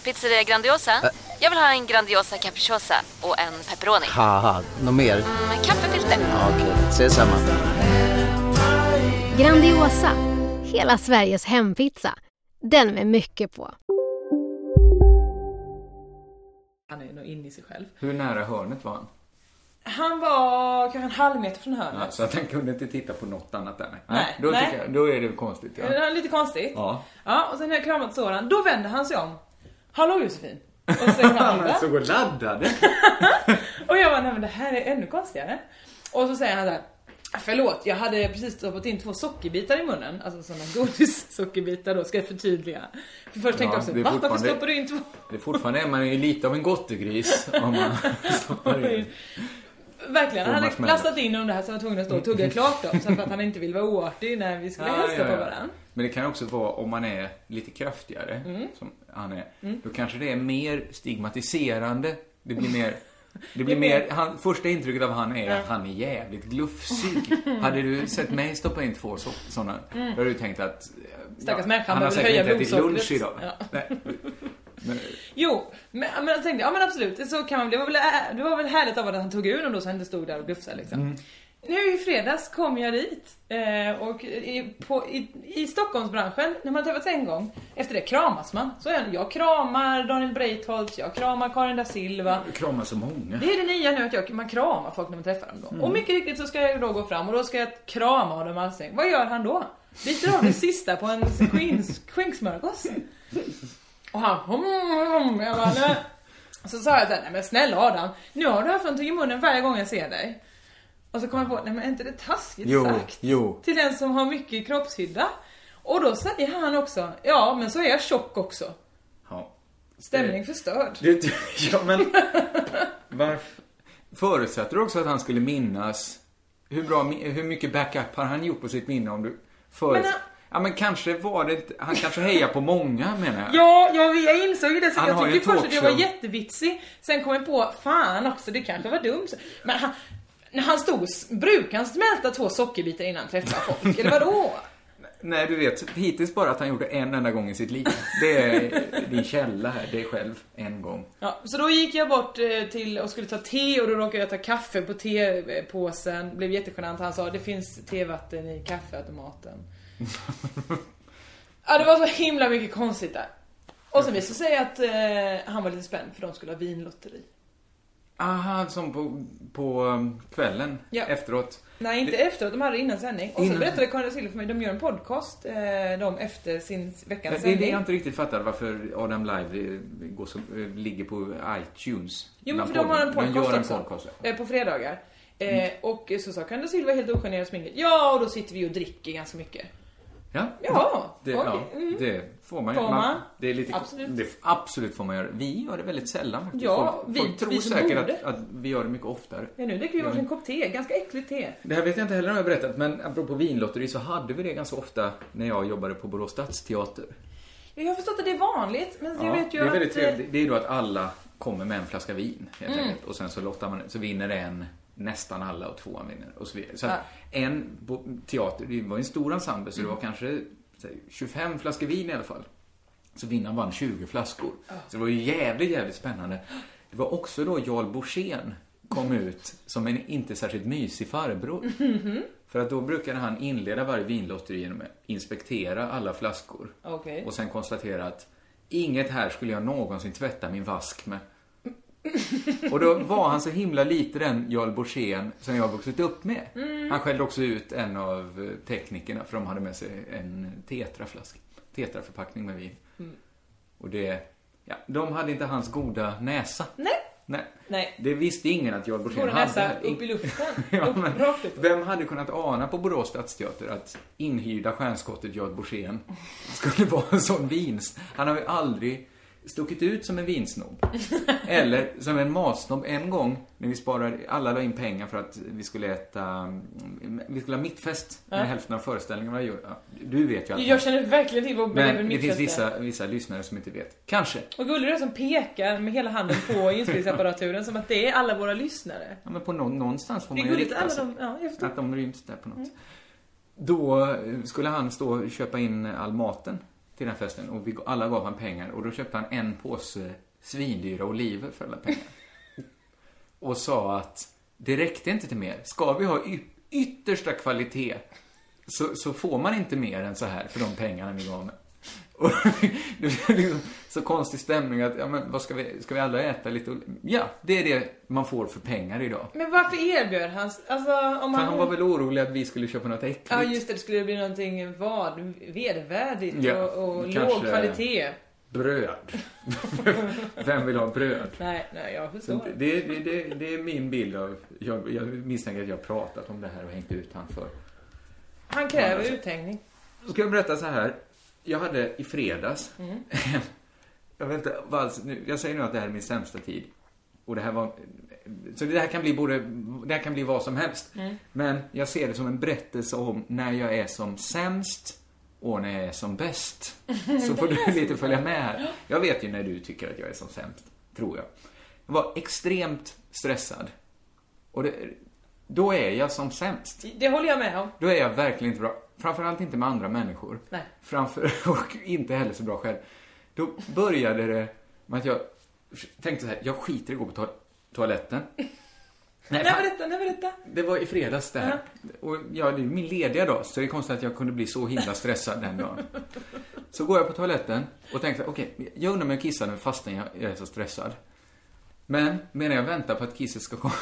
Pizzeria Grandiosa? Jag vill ha en Grandiosa capriciosa och en pepperoni. haha, något mer? Med kaffefilter. Ja, Okej, ses samma. Grandiosa, hela Sveriges hempizza. Den med mycket på. Han är nog inne i sig själv. Hur nära hörnet var han? Han var kanske en halv meter från hörnet. Ja, så att han kunde inte titta på något annat där. Nej, då, nej. Jag, då är det konstigt. Ja. Det är lite konstigt. Ja. Ja, och sen när jag kramat Soran, då vänder han sig om. Hallå Josefin. Och så säger han Han det. såg och laddade. Och jag bara, nej men det här är ännu konstigare. Och så säger han så här. Förlåt, jag hade precis stoppat in två sockerbitar i munnen. Alltså sådana godissockerbitar då, ska jag förtydliga. För först tänkte jag också, va? Varför stoppar du in två? Det är fortfarande, man är ju lite av en gottegris om man stoppar in. Verkligen, han hade lastat in om det här så han var tvungen att stå och tugga klart dem. Så för att han inte vill vara oartig när vi skulle hälsa på varandra. Men det kan också vara om man är lite kraftigare, Mm. som han är, då kanske det är mer stigmatiserande. Det blir mer... Det blir mer- han, första intrycket av han är Ja. att han är jävligt glufsig. Hade du sett mig stoppa in två sådana, då hade du tänkt att... eh, Stackars människa, han har säkert inte ätit lunch idag. Ja. Nej. Men, Jo, men, men jag tänkte, ja men absolut, så kan man, det var väl, det var väl härligt av att han tog ur dem då så han inte stod där och glufsade liksom. Mm. Nu i fredags kom jag dit eh, och i, på, i, i Stockholmsbranschen, när man träffats en gång, efter det kramas man. Så jag, jag kramar Daniel Breitholtz, jag kramar Karin da Silva. du kramar så många. Det är det nya nu att jag, man kramar folk när man träffar dem då. Mm. Och mycket riktigt så ska jag då gå fram och då ska jag krama Adam Alsing. Vad gör han då? Biter av det sista på en skins- skinksmörgås. Och han jag bara, nej. Så sa jag såhär, nej men snälla Adam, nu har du någonting i munnen varje gång jag ser dig. Och så kom jag på, nej men är inte det taskigt Jo, sagt? jo. Till den som har mycket kroppshydda. Och då säger han också, ja men så är jag tjock också. Ja. Stämning förstörd. Det, ja, men... Varför? Förutsätter du också att han skulle minnas... Hur, bra, hur mycket backup har han gjort på sitt minne om du... För, Men han- ja, men kanske var det inte... Han kanske hejar på många, menar jag. Ja, jag, jag insåg ju det. Så Han jag tyckte först att jag var jättevitsig. Sen kom jag på, fan också, det kanske var dumt. Men han, när han stod, brukar han smälta två sockerbitar innan han träffar folk? Eller vadå? Nej, du vet, hittills bara att han gjorde en enda gång i sitt liv. Det är din källa här, det är själv, en gång. Ja, så då gick jag bort eh, till och skulle ta te och då råkade jag ta kaffe på tepåsen. Blev jättegenant. Han sa, det finns tevatten i kaffeautomaten. ja, det var så himla mycket konstigt där. Och sen visade det sig att eh, han var lite spänd för de skulle ha vinlotteri. Aha, som på, på um, kvällen Ja. efteråt. Nej, inte efteråt. De hade det innan sändning. Och så Innan. berättade Karin Silver för mig, de gör en podcast, eh, de efter sin veckans Det är det sändning. jag inte riktigt fattar varför Adam Live eh, går som, eh, ligger på iTunes. Jo men för de har en podden. podcast De gör en också. podcast. ja. Eh, på fredagar. Eh, Och så sa Karin Silva helt ogenerat sminket. Ja, och då sitter vi och dricker ganska mycket. Ja, Ja, det, okej. ja, Mm. det får man. Får man? Det är lite, Absolut. Det, absolut får man göra. Vi gör det väldigt sällan faktiskt. Ja, folk, vi- folk tror vi säkert att, att vi gör det mycket oftare. Ja, nu dricker vi varsin kopp te. Ganska äckligt te. Det här vet jag inte heller om jag berättat, men apropå vinlotteri så hade vi det ganska ofta när jag jobbade på Borås Stadsteater. Ja, Jag har förstått att det är vanligt, men jag vet ju det är väldigt att... eh, trevligt. Det är då att alla kommer med en flaska vin, helt Mm. enkelt. Och sen så lottar man, så vinner en nästan alla och tvåan vinner och så vidare. Så Ja. en teater, det var en stor ensemble så det var Mm. kanske säg, 25 flaskor vin i alla fall. Så vinnaren vann 20 flaskor. Så det var ju jävligt, jävligt spännande. Det var också då Jarl Borssén kom ut som en inte särskilt mysig farbror. Mhm. För att då brukade han inleda varje vinlotteri genom att inspektera alla flaskor. Okej. Och sen konstatera att inget här skulle jag någonsin tvätta min vask med. Och då var han så himla lite den Jarl Borssén som jag har vuxit upp med. Mm. Han skällde också ut en av eh, teknikerna för de hade med sig en tetraflaska. Tetraförpackning med vin. Mm. Och det, ja, de hade inte hans goda näsa. Nej. Nej. Nej. Det visste ingen att Jarl Borssén hade. näsa upp i luften. Ja, men rakt upp. vem hade kunnat ana på Borås stadsteater att inhyrda stjärnskottet Jarl Borssén skulle vara en sån vins... Han har ju aldrig stuckit ut som en vinsnobb. Eller som en matsnobb. En gång när vi sparade, alla la in pengar för att vi skulle äta, vi skulle ha mittfest med Ja. hälften av. Ja, Du vet ju allt. Jag känner verkligen till vad Men det finns är. vissa, vissa lyssnare som inte vet. Kanske. Och gullig är det som pekar med hela handen på inspelningsapparaturen som att det är alla våra lyssnare. Ja, men på nå- någonstans får är man ju rikta alla sig. de, ja, jag förstår. Att de ryms där på något. Mm. Då skulle han stå och köpa in all maten till den festen och vi alla gav han pengar och då köpte han en påse svindyra oliver för alla pengar. och sa att det räckte inte till mer. Ska vi ha yttersta kvalitet så, så får man inte mer än så här för de pengarna ni gav mig. Och det blev liksom så konstig stämning att, ja men vad ska vi, ska vi alla äta lite Ja, det är det man får för pengar idag. Men varför erbjöd han... Alltså om han... han var väl orolig att vi skulle köpa något äckligt. Ja just det, det skulle bli någonting vad? Vedervärdigt Ja, och, och låg kvalitet. Bröd. Vem vill ha bröd? Nej, nej jag förstår. det, det, det, det är min bild av... Jag, jag misstänker att jag har pratat om det här och hängt ut han för. Han kräver uthängning. Då ska jag berätta så här. Jag hade i fredags... Mm. jag vet inte alls, Jag säger nu att det här är min sämsta tid. Och det här var... Så det här kan bli både... Det här kan bli vad som helst. Mm. Men jag ser det som en berättelse om när jag är som sämst och när jag är som bäst. Så får du lite följa med här. Jag vet ju när du tycker att jag är som sämst, tror jag. Jag var extremt stressad. Och det, då är jag som sämst. Det håller jag med om. Då är jag verkligen inte bra. Framförallt inte med andra människor. Nej. Framför, och inte heller så bra själv. Då började det med att jag tänkte så här, jag skiter i att gå på to- toaletten. Nej, när var detta? När var detta? det var i fredags det här. Och ja, det är min lediga dag, så det är konstigt att jag kunde bli så himla stressad den dagen. Så går jag på toaletten och tänkte, okej, jag undrar om jag kissar nu fastän jag är så stressad. Men medan jag väntar på att kisset ska komma,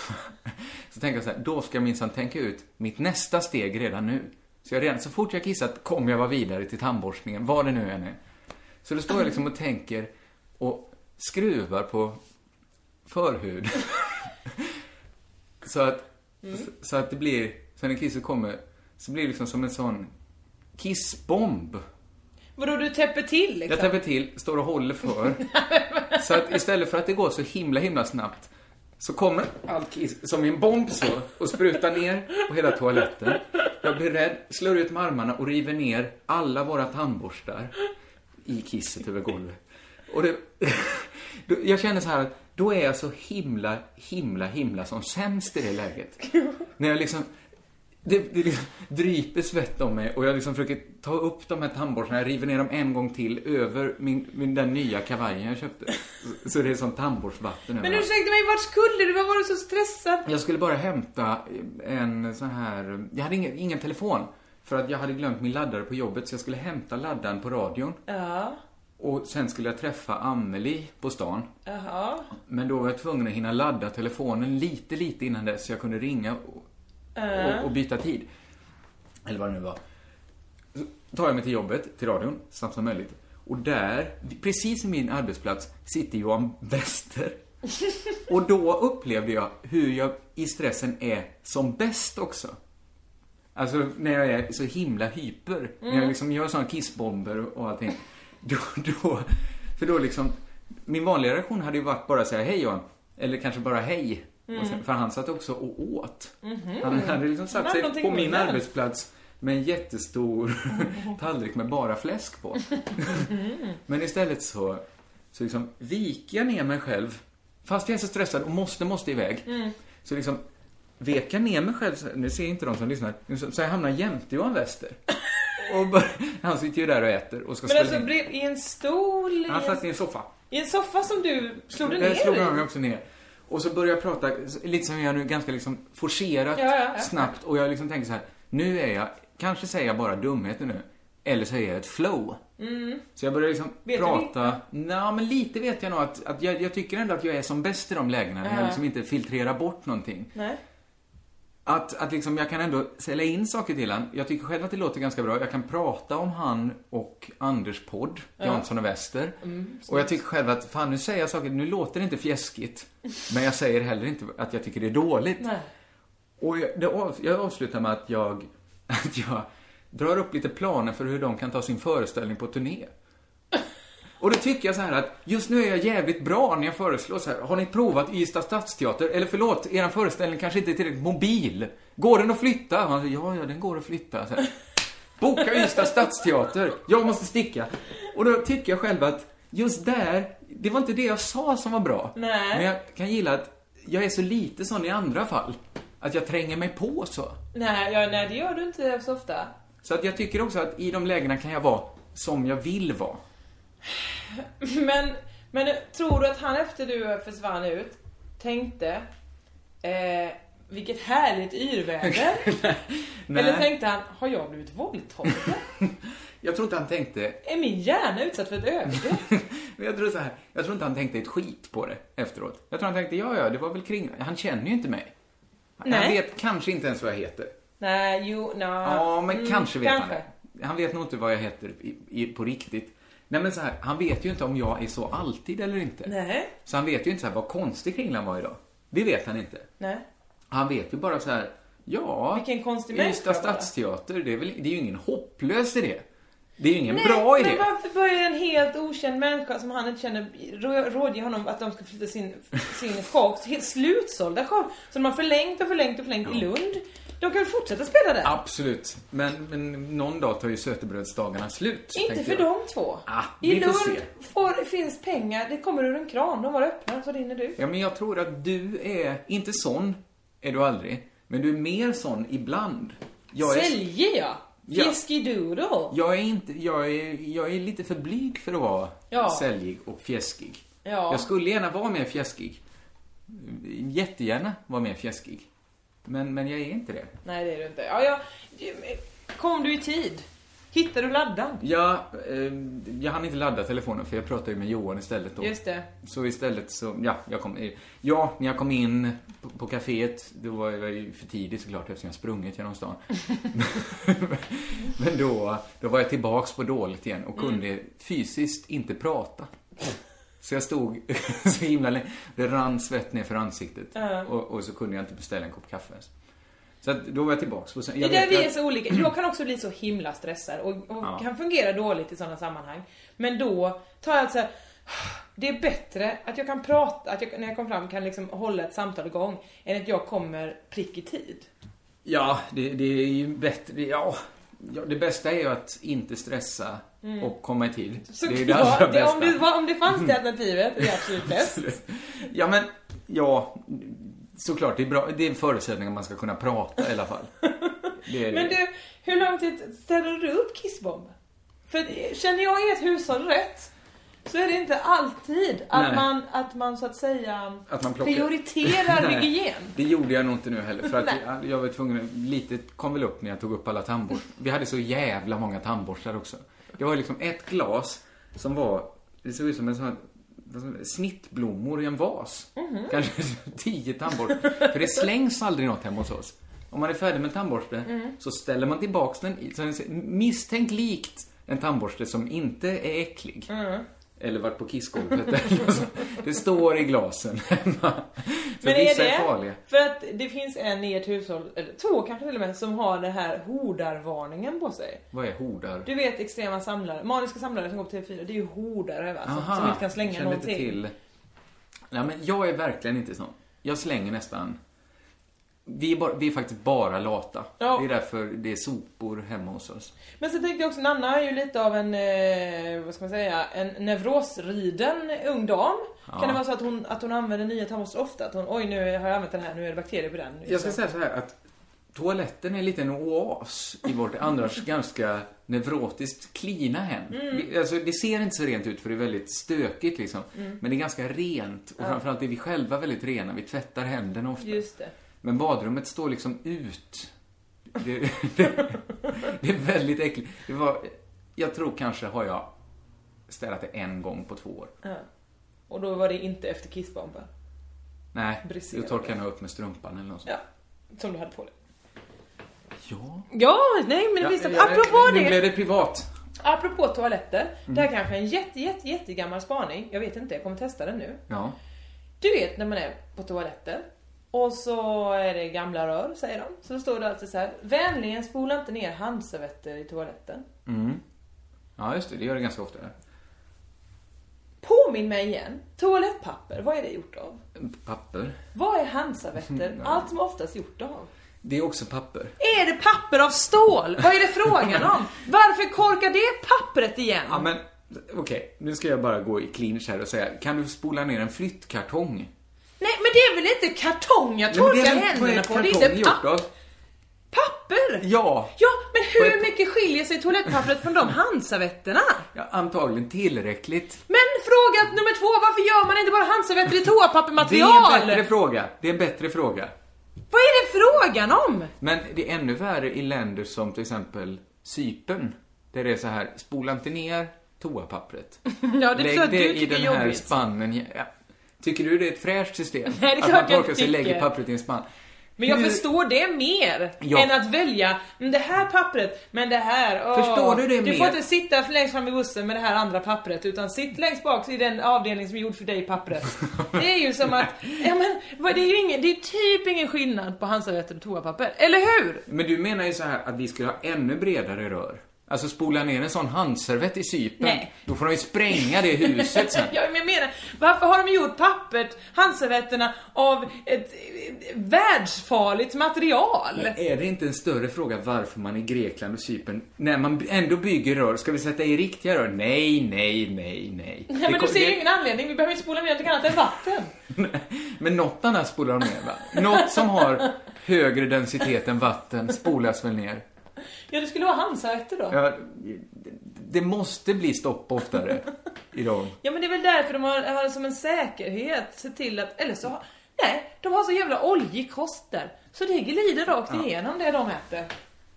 så tänker jag så här, då ska jag minsann tänka ut mitt nästa steg redan nu. Så jag redan, så fort jag kissat kommer jag vara vidare till tandborstningen, vad det nu än är. Så då står jag liksom och tänker och skruvar på förhud. så att, Mm. så, så att det blir, så när kisset kommer, så blir det liksom som en sån kissbomb. Vadå, du täpper till liksom? Jag täpper till, står och håller för. så att istället för att det går så himla, himla snabbt så kommer allt kiss som i en bomb så och sprutar ner på hela toaletten. Jag blir rädd, slår ut med armarna och river ner alla våra tandborstar i kisset över golvet. Och det, jag känner så här att då är jag så himla, himla, himla som sämst i det läget. När jag liksom det, det liksom dryper svett om mig och jag liksom försöker ta upp de här tandborstarna, jag river ner dem en gång till över min, min den nya kavajen jag köpte. Så- Så det är som tandborstvatten Men överallt. ursäkta mig, vart skulle du? Vad var du så stressad? Jag skulle bara hämta en sån här... Jag hade ingen, ingen telefon. För att jag hade glömt min laddare på jobbet, så jag skulle hämta laddaren på radion. Ja, Och sen skulle jag träffa Amelie på stan. jaha. Men då var jag tvungen att hinna ladda telefonen lite, lite innan dess, så jag kunde ringa och. Och, och byta tid. Eller vad det nu var. Så tar jag mig till jobbet, till radion, snabbt som möjligt. Och där, precis vid min arbetsplats, sitter Johan Wester. Och då upplevde jag hur jag i stressen är som bäst också. Alltså när jag är så himla hyper. När jag Mm. liksom gör såna kissbomber och allting. Då, då, för då liksom, min vanliga reaktion hade ju varit bara att säga hej Johan. Eller kanske bara hej. Mm. Sen, för han satt också och åt. Mhm. Han hade liksom satt sig på min munnen. arbetsplats med en jättestor tallrik med bara fläsk på. Men istället så, så liksom viker jag ner mig själv. Fast jag är så stressad och måste, måste iväg. Mm. Så liksom vek ner mig själv, nu ser inte de som lyssnar, så, jag hamnar jämte Johan Wester. Och bör, han sitter ju där och äter och ska Men alltså in. i en stol, Han satt i en soffa. i en soffa som du slog dig ner slog i. han mig också ner. Och så började jag prata, lite som jag gör nu, ganska liksom forcerat, Ja, ja, snabbt. Och jag liksom tänker så här, nu är jag, kanske säger jag bara dumheter nu. Eller så är jag ett flow. Mm. Så jag började liksom Vet prata, nej men lite vet jag nog att, att jag, jag tycker ändå att jag är som bäst i de lägena. När Ja. jag liksom inte filtrerar bort någonting. Nej. Att, att liksom jag kan ändå sälja in saker till han. Jag tycker själv att det låter ganska bra. Jag kan prata om han och Anders podd, Ja. Jansson och Wester. Mm, och jag tycker själv att, fan nu säger jag saker, nu låter det inte fjäskigt. men jag säger heller inte att jag tycker det är dåligt. Nej. Och jag, det, jag avslutar med att jag, att jag drar upp lite planer för hur de kan ta sin föreställning på turné. Och då tycker jag så här att just nu är jag jävligt bra när jag föreslår så här. Har ni provat Ystad stadsteater? Eller förlåt, er föreställning kanske inte är tillräckligt mobil. Går den att flytta? Man säger, ja, ja, den går att flytta. Så här. Boka Ystad stadsteater. Jag måste sticka. Och då tycker jag själv att just där, det var inte det jag sa som var bra. Nej. Men jag kan gilla att jag är så lite sån i andra fall. Att jag tränger mig på så. Nej, ja, nej, det gör du inte så ofta. Så att jag tycker också att i de lägena kan jag vara som jag vill vara. Men, men tror du att han efter du försvann ut tänkte eh, vilket härligt yrväder? Nej. Eller tänkte han, har jag blivit våldtagen? Jag tror inte han tänkte, Är min hjärna utsatt för ett övergrepp? jag tror så här, jag tror inte han tänkte ett skit på det efteråt. Jag tror han tänkte, ja, ja, det var väl kring, han känner ju inte mig. Han Nej. vet kanske inte ens vad jag heter. Nej, jo, no. Ja, men Mm, kanske vet kanske. han det. Han vet nog inte vad jag heter i, i, på riktigt. Nej men så här, han vet ju inte om jag är så alltid eller inte. Nej, Så han vet ju inte så här vad konstig Kringlan var idag. Det vet han inte. nej. Han vet ju bara så här, ja, Vilken konstig människa Ystad bara. stadsteater, det är, väl, det är ju ingen hopplös idé. Det är ju ingen Nej, bra idé. men varför börjar en helt okänd människa som han inte känner rå- rådge honom att de ska flytta sin, sin show, helt slutsålda show, som de har förlängt och förlängt och förlängt i Lund. De kan fortsätta spela där? Absolut. Men, men någon dag tar ju sötebrödsdagarna slut. Inte för jag. de två. Ah, I vi får Lund se. får, finns pengar, det kommer ur en kran, de var öppna, så rinner du. Ja, men jag tror att du är, inte sån är du aldrig, men du är mer sån ibland. Jag är, Säljer jag? Ja. Fiskidoodle? jag är inte, jag är, jag är lite för blyg för att vara Ja. säljig och fjäskig. Ja. Jag skulle gärna vara mer fjäskig. Jättegärna vara mer fjäskig. Men, men jag är inte det. Nej, det är du inte. Ja, ja. Kom du i tid? Hittade du laddan? Ja, eh, jag hann inte ladda telefonen för jag pratade ju med Johan istället då. Just det. Så istället så, ja, jag kom, eh, ja, när jag kom in på, på kaféet, då var jag ju för tidigt såklart eftersom jag sprungit genom stan. Men då, då var jag tillbaks på dåligt igen och kunde fysiskt inte prata. Så jag stod så himla länge, det rann svett ner för ansiktet. Ja. Och, och så kunde jag inte beställa en kopp kaffe ens. Så att då var jag tillbaks. Och sen, Det jag är där vet vi är så olika. Jag kan också bli så himla stressad och, och Ja. kan fungera dåligt i sådana sammanhang. Men då tar jag alltså det är bättre att jag kan prata, att jag när jag kommer fram kan liksom hålla ett samtal igång än att jag kommer prick i tid. Ja, det, det är ju bättre. Ja, ja, det bästa är ju att inte stressa Mm. och komma i tid. Så det är ju det allra det, bästa. om, det, om det fanns det alternativet, det är absolut bäst. Ja, men ja, såklart. Det är, bra, det är en förutsättning att man ska kunna prata i alla fall. Det är Men det. du, hur lång tid ställer du upp kissbomb? För det- känner jag ert hushåll rätt så är det inte alltid att, Nej. man, att man så att säga Att man plockar- prioriterar hygien. Det gjorde jag nog inte nu heller. För att jag, jag var tvungen, lite kom väl upp när jag tog upp alla tandborstar. Vi hade så jävla många tandborstar också. Det var liksom ett glas som var, det såg ut som en sån här snittblommor i en vas. Mhm. Kanske tio tandborstar. För det slängs aldrig något hemma hos oss. Om man är färdig med en tandborste Mm. så ställer man tillbaks den så den misstänkt likt en tandborste som inte är äcklig. Mm. Eller varit på kissgolvet eller sånt. Det står i glasen hemma. Så Men är vissa det är farliga. för att det finns en i ert hushåll, eller två kanske till och med, som har den här hordarvarningen på sig? Vad är hordar? Du vet extrema samlare, maniska samlare som går på TV4, det är ju hordare va? Som, Aha, som inte kan slänga någonting. Till. Nej, men jag är verkligen inte sån. Jag slänger nästan Vi är, bara, vi är faktiskt bara lata. Ja. Det är därför det är sopor hemma hos oss. Men så tänkte jag också, Nanna är ju lite av en, eh, vad ska man säga, en nevrosriden ung dam. Ja. Kan det vara så att hon, att hon använder nya tandborste ofta? Att hon, oj nu har jag använt den här, nu är det bakterier på den. Jag ska säga så här att toaletten är lite en oas i vårt annars ganska neurotiskt klina hem. Mm. Alltså, det ser inte så rent ut för det är väldigt stökigt liksom. Mm. Men det är ganska rent och Ja. framförallt är vi själva väldigt rena. Vi tvättar händerna ofta. Just det. Men badrummet står liksom ut. Det, det, det är väldigt äckligt. Det var, jag tror kanske har jag städat det en gång på två år. Ja. Och då var det inte efter kissbomben. Nej, Briserade. då torkade jag upp med strumpan eller något sånt. Ja, som du hade på dig. Ja. Ja, nej men Ja, visst, ja, apropå Nu det. blev det privat. Apropå toaletter. Mm. Det här kanske är en jätte, jätte, jättegammal spaning. Jag vet inte, jag kommer testa den nu. Ja. Du vet när man är på toaletter och så är det gamla rör, säger de. Så då står det alltid så här. Vänligen spola inte ner handservetter i toaletten. Mm. Ja, just det. Det gör det ganska ofta. Påminn mig igen. Toalettpapper, vad är det gjort av? Papper. Vad är handservetter? Nej. Allt som oftast gjort av. Det är också papper. Är det papper av stål? Vad är det frågan om? Varför korkar det pappret igen? Ja, men okej. Nu ska jag bara gå i clinch här och säga, kan du spola ner en flyttkartong? Nej, men det är väl inte kartong jag det torkar händerna på? Det är inte gjort papp- av? papper! Ja. Ja, men hur är- mycket skiljer sig toalettpappret från de handservetterna? Ja, antagligen tillräckligt. Men fråga nummer två, varför gör man inte bara handservetter i Det toapappermaterial? är en bättre fråga. Det är en bättre fråga. Vad är det frågan om? Men det är ännu värre i länder som till exempel Cypern. Där det är så här, spola inte ner toapappret. Ja, det Lägg det i den är här jobbigt. spannen. Ja. Tycker du det är ett fräscht system? Nej, det är att klart man jag torkar sig och lägger pappret i en spann. Men jag Hur- förstår det mer Ja. än att välja "Mm, det här pappret, men det här, åh. Förstår du det Du mer? får inte sitta längst fram i bussen med det här andra pappret, utan sitt längst bak i den avdelning som är gjord för dig pappret. Det är ju som att, ja men det är ju ingen, det är typ ingen skillnad på handservetter och toapapper, eller hur? Men du menar ju så här att vi skulle ha ännu bredare rör? Alltså spola ner en sån handservett i Cypern. Nej. Då får de ju spränga det huset sen. Ja, men jag menar, varför har de gjort pappret, handservetterna, av ett eh, världsfarligt material? Men är det inte en större fråga varför man i Grekland och Cypern, när man ändå bygger rör, ska vi sätta i riktiga rör? Nej, nej, nej, nej. Nej Det men du ser ju ingen anledning, vi behöver inte spola ner någonting annat än vatten. Men något annat spolar de ner va? Något som har högre densitet än vatten spolas väl ner? Ja, det skulle vara handservetter då. Ja, det måste bli stopp oftare i dem. Ja men det är väl därför de har, har som en säkerhet sett till att, eller så har, nej, de har så jävla oljig kost där. Så det glider rakt Ja. igenom det de äter.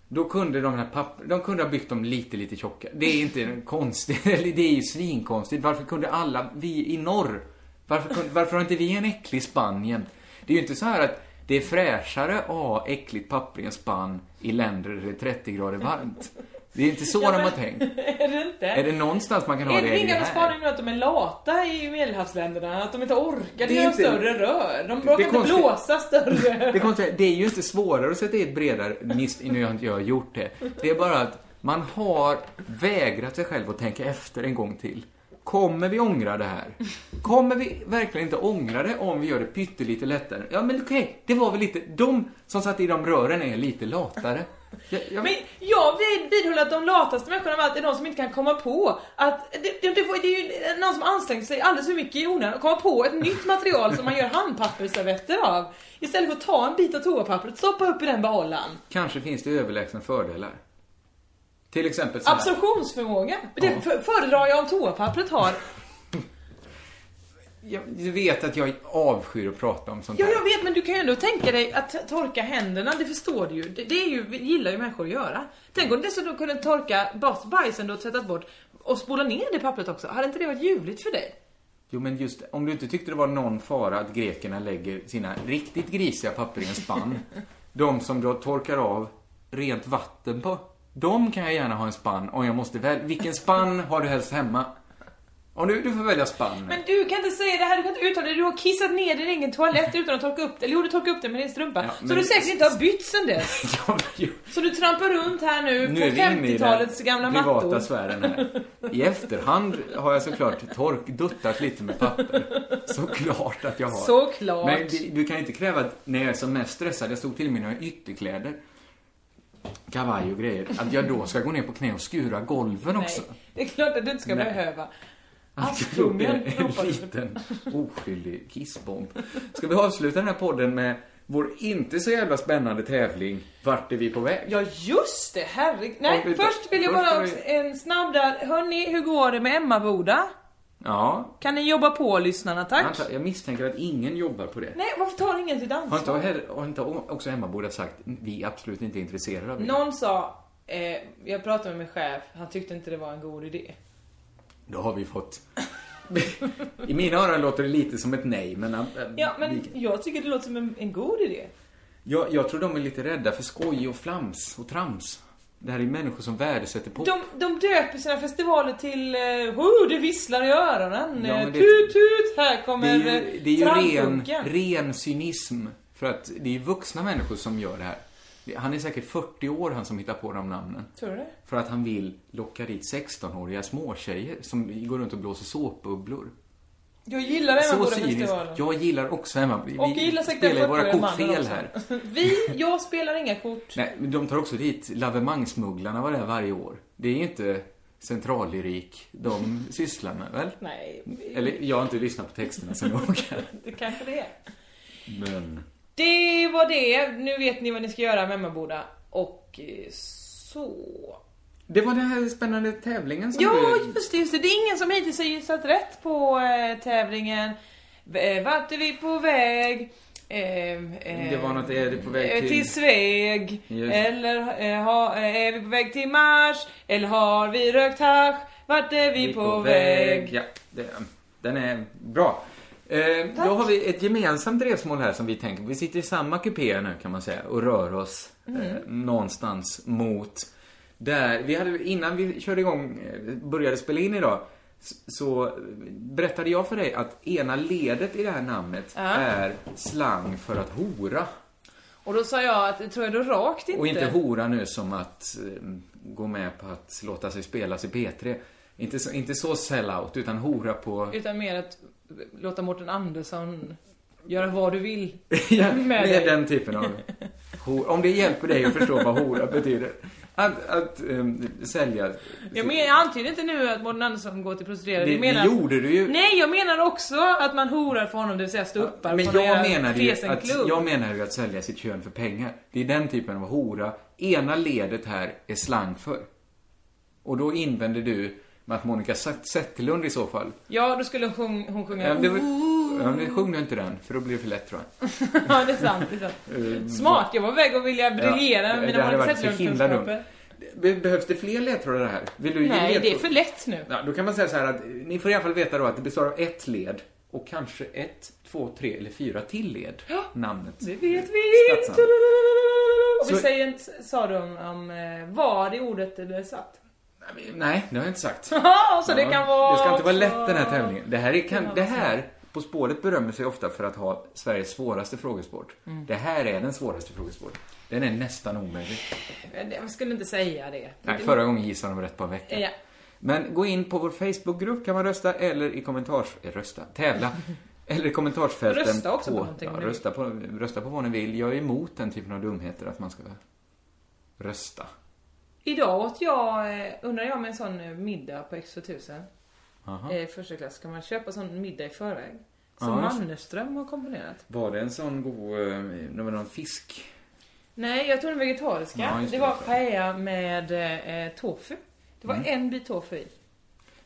Då kunde de här papper, de kunde ha byggt dem lite, lite tjocka. Det är inte konstigt, eller det är ju svinkonstigt. Varför kunde alla, vi i norr, varför, kunde, varför har inte vi en äcklig Spanien? Det är ju inte så här att det är fräschare att ha äckligt papper i en spann i länder där det är 30 grader varmt. Det är inte så Ja, de har tänkt. är det inte? Är det någonstans man kan ha är det, det är det ingen här. spaning nu att de är lata i medelhavsländerna? Att de inte orkar Det är göra inte- större rör? De är inte konstigt. blåsa större. Det, konstiga, det är ju inte svårare att sätta i ett bredare, miss, nu har inte jag gjort det. Det är bara att man har vägrat sig själv att tänka efter en gång till. Kommer vi ångra det här? Kommer vi verkligen inte ångra det om vi gör det pyttelite lättare? Ja men okej, det var väl lite, de som satt i de rören är lite latare. Jag, jag, Men jag vid- vidhåller att de lataste människorna av allt är de som inte kan komma på att det, det, det, det är ju någon som ansträngt sig alldeles för mycket i onödan och komma på ett nytt material som man gör handpappersservetter av. Istället för att ta en bit av toapappret, stoppa upp i den behållaren. Kanske finns det överlägsna fördelar. Till exempel så här. Absorptionsförmåga. Det för, föredrar jag om toapappret har. Jag, du vet att jag avskyr att prata om sånt Ja, här. jag vet, men du kan ju ändå tänka dig att torka händerna, det förstår du ju. Det, det är ju, gillar ju människor att göra. Tänk om du dessutom kunde torka bajsen du har tvättat bort och spola ner det pappret också. Hade inte det varit ljuvligt för dig? Jo, men just om du inte tyckte det var någon fara att grekerna lägger sina riktigt grisiga papper i en spann. de som då torkar av rent vatten på. De kan jag gärna ha en spann om jag måste väl. Vilken spann har du helst hemma? Om du, du får välja spann. Men du kan inte säga det här, du kan inte uttala det. Du har kissat ner din egen toalett utan att torka upp det. Eller jo, du torkade upp det med din strumpa. Ja, Så du säkert inte har bytt sen dess. Ja, men Så du trampar runt här nu, nu på är vi inne i 50-talets den gamla privata mattor. sfären här. I efterhand har jag såklart tork, duttat lite med papper. Såklart att jag har. Såklart. Men det- du kan inte kräva att när jag är som mest stressad, jag stod till och med i ytterkläder, kavaj och grejer, att jag då ska gå ner på knä och skura golven också. Nej, det är klart att du inte ska Nej. behöva. Askungen en liten oskyldig kissbomb. Ska vi avsluta den här podden med vår inte så jävla spännande tävling Vart är vi på väg? Ja, just det. Herregud. Nej, först vill jag bara också en snabb där. Hörni, hur går det med Emmaboda? Ja, Kan ni jobba på lyssnarna, tack? jag, misstänker att ingen jobbar på det. Nej, varför tar ingen sitt Har inte, ansvar? har inte också Emmaboda sagt vi är absolut inte intresserade av det? Någon sa, eh, jag pratade med min chef, han tyckte inte det var en god idé. Då har vi fått... I mina öron låter det lite som ett nej, men... äh, Ja, men vi- jag tycker det låter som en, en god idé. Jag, jag tror de är lite rädda för skoj och flams och trams. Det här är människor som värdesätter pop. De, de döper sina festivaler till oh, det visslar i öronen. Ja, det- tut tut, här Det kommer är ju, det är ju ren, ren cynism. För att det är ju vuxna människor som gör det här. Det- Han är säkert 40 år, han som hittar på de namnen. Tror du det? För att han vill locka dit 16-åriga småtjejer som går runt och blåser såpbubblor. Jag gillar. Emmaboda-festivalen. Jag gillar också Emma. Vi Och jag gillar säkert spelar våra 40-åriga kort fel här. Vi, jag spelar inga kort. Nej, men de tar också dit lavemangsmugglarna var där varje år. Det är ju inte centrallyrik de sysslar med, väl? Nej. Eller, jag har inte lyssnat på texterna så noga. Det kanske det är. Men... Det var det. Nu vet ni vad ni ska göra med Emmaboda. Och eh, så... Det var den här spännande tävlingen som Ja, du... just det, just det. Det är ingen som hittills har gissat rätt på eh, tävlingen. Eh, Vart är vi på väg? Eh, eh, Det var något, är det på väg eh, till... till Sveg. Just. Eller eh, ha, eh, är vi på väg till Mars? Eller har vi rökt hasch? Vart är vi, på, väg? Ja, det, den är bra. Eh, då har vi ett gemensamt resmål här som vi tänker på. Vi sitter i samma kupé nu kan man säga och rör oss Mm. någonstans mot där, vi hade, innan vi körde igång, eh, började spela in idag, så berättade jag för dig att ena ledet i det här namnet Ja. är slang för att hora. Och då sa jag att, tror jag då rakt inte. Och inte hora nu som att eh, gå med på att låta sig spelas i P3. Inte så, inte så sell-out, utan hora på... Utan mer att låta Mårten Andersson göra vad du vill. ja, med med den typen av hor. Om det hjälper dig att förstå vad hora betyder. Att, att ehm, sälja... Jag, men, jag antyder inte nu att Mårten Andersson går till prostituerade. Det- menar, det gjorde du ju. Nej, jag menar också att man horar för honom, det vill säga ståuppar Men på någon jag menar, ju att, jag menar ju att sälja sitt kön för pengar. Det är den typen av hora. Ena ledet här är slang för. Och då invänder du med att Monica Zet- Zetterlund i så fall. Ja, då skulle hon, hon sjunga Ja, ja, men sjung nu inte den, för då blir det för lätt tror jag. Ja, det är sant. Det är sant. Eh, Smart, jag var på väg att vilja briljera Ja, med mina. Be- Behövs det fler ledtrådar här? Vill du Nej, det är för lätt nu. Ja, då kan man säga så här att ni får i alla fall veta då att det består av ett led och kanske ett, två, tre eller fyra till led. Namnet. Det vet vi Stadsnamn. Och vi Så- säger inte, sa du om, om eh, vad i ordet det är satt? Nej, det har jag inte sagt. Så det kan vara Det ska inte vara lätt den här tävlingen. Det här, är, kan, det här På spåret berömmer sig ofta för att ha Sveriges svåraste frågesport. Mm. Det här är den svåraste frågesporten. Den är nästan omöjlig. Jag skulle inte säga det. Nej, förra gången gissade de rätt på en vecka. Ja. Men gå in på vår Facebookgrupp kan man rösta eller i kommentars... Eh, rösta? Tävla. eller i kommentarsfälten. Rösta också på på, någonting ja, rösta, på, rösta på vad ni vill. Jag är emot den typen av dumheter att man ska rösta. Idag åt jag, eh, undrar jag med en sån eh, middag på X2000. Aha. Eh, första klass, kan man köpa sån middag i förväg? Som just- Mannerström har komponerat. Var det en sån god... Eh, någon någon fisk? Nej, jag tog den vegetariska. Ja, det det, var det paella med eh, tofu. Det var Mm. en bit tofu i.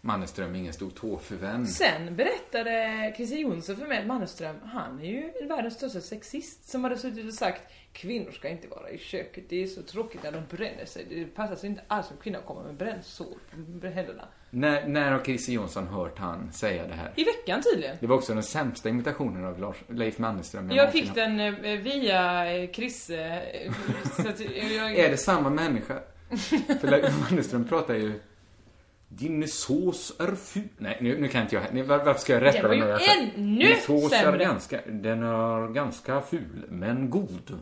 Mannerström är ingen stor tofu-vän. Sen berättade Christer Jonsson för mig att Mannerström, han är ju världens största sexist som hade suttit och sagt kvinnor ska inte vara i köket, det är så tråkigt när de bränner sig. Det passar sig inte alls om kvinnor kommer med brännsår på händerna. När, när har Christer Jonsson hört han säga det här? I veckan tydligen. Det var också den sämsta imitationen av Lars, Leif Mannerström Jag någonsin fick den eh, via eh, Chrisse. eh, jag, Är det samma människa? För Leif Mannerström pratar ju Din sås är ful. Nej, nu, nu kan inte jag. Nej, var- varför ska jag rätta Den var ju jag ännu Din sås är sämre. ganska, den är ganska ful, men god.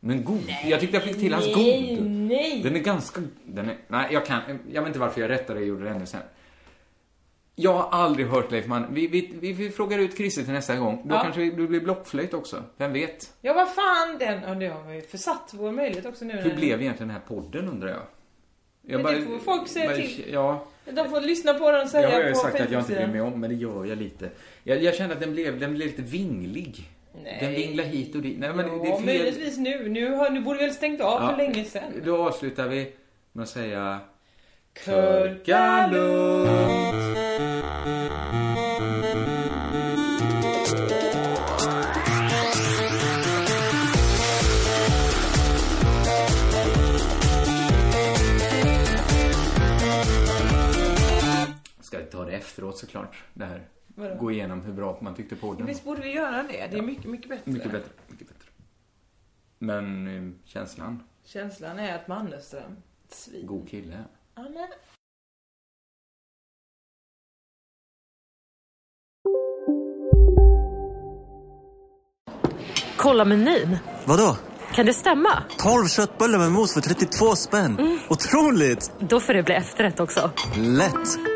Men god. jag tyckte jag fick till hans nej, god. nej. Den är ganska... Den är, nej, jag kan... Jag vet inte varför jag rättade och gjorde det ännu sen. Jag har aldrig hört Leif Mann. Vi, vi, vi, vi frågar ut Christer till nästa gång. Då Ja. kanske det blir blockflöjt också. Vem vet? Ja, vad fan den... Ja, det har vi försatt vår möjlighet också nu. Hur blev egentligen den här podden undrar jag? jag Men det får folk säga bara- till. Ja, De får lyssna på den och det säga har jag ju på sagt att jag inte bryr mig om, men det gör jag lite. Jag, jag kände att den blev, den blev lite vinglig. Nej. Den vinglar hit och dit. Nej, men det Ja, är fel. möjligtvis nu. Nu, har, nu borde vi väl stängt av Ja. för länge sedan. Då avslutar vi med att säga... Körka lugnt. Ta det efteråt såklart. Det här. Vadå? Gå igenom hur bra man tyckte podden. Visst borde vi göra det? Det är mycket, mycket bättre. Mycket bättre. Mycket bättre. Men eh, känslan? Känslan är att Mannerström, ett svin. God kille. Ja, men- Kolla menyn. Vadå? Kan det stämma? 12 köttbullar med mos för 32 spänn. Otroligt! Då får det bli efterrätt också. Lätt!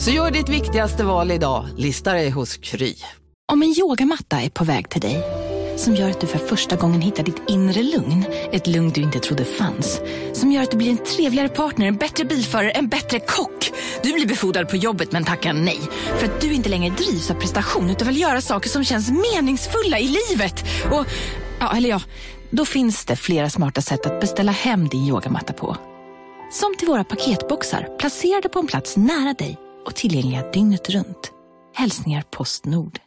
Så gör ditt viktigaste val idag, Lista dig hos Kry. Om en yogamatta är på väg till dig, som gör att du för första gången hittar ditt inre lugn, ett lugn du inte trodde fanns, som gör att du blir en trevligare partner, en bättre bilförare, en bättre kock. Du blir befordrad på jobbet men tackar nej, för att du inte längre drivs av prestation utan vill göra saker som känns meningsfulla i livet. Och, ja, eller ja, då finns det flera smarta sätt att beställa hem din yogamatta på. Som till våra paketboxar placerade på en plats nära dig och tillgängliga dygnet runt. Hälsningar Postnord.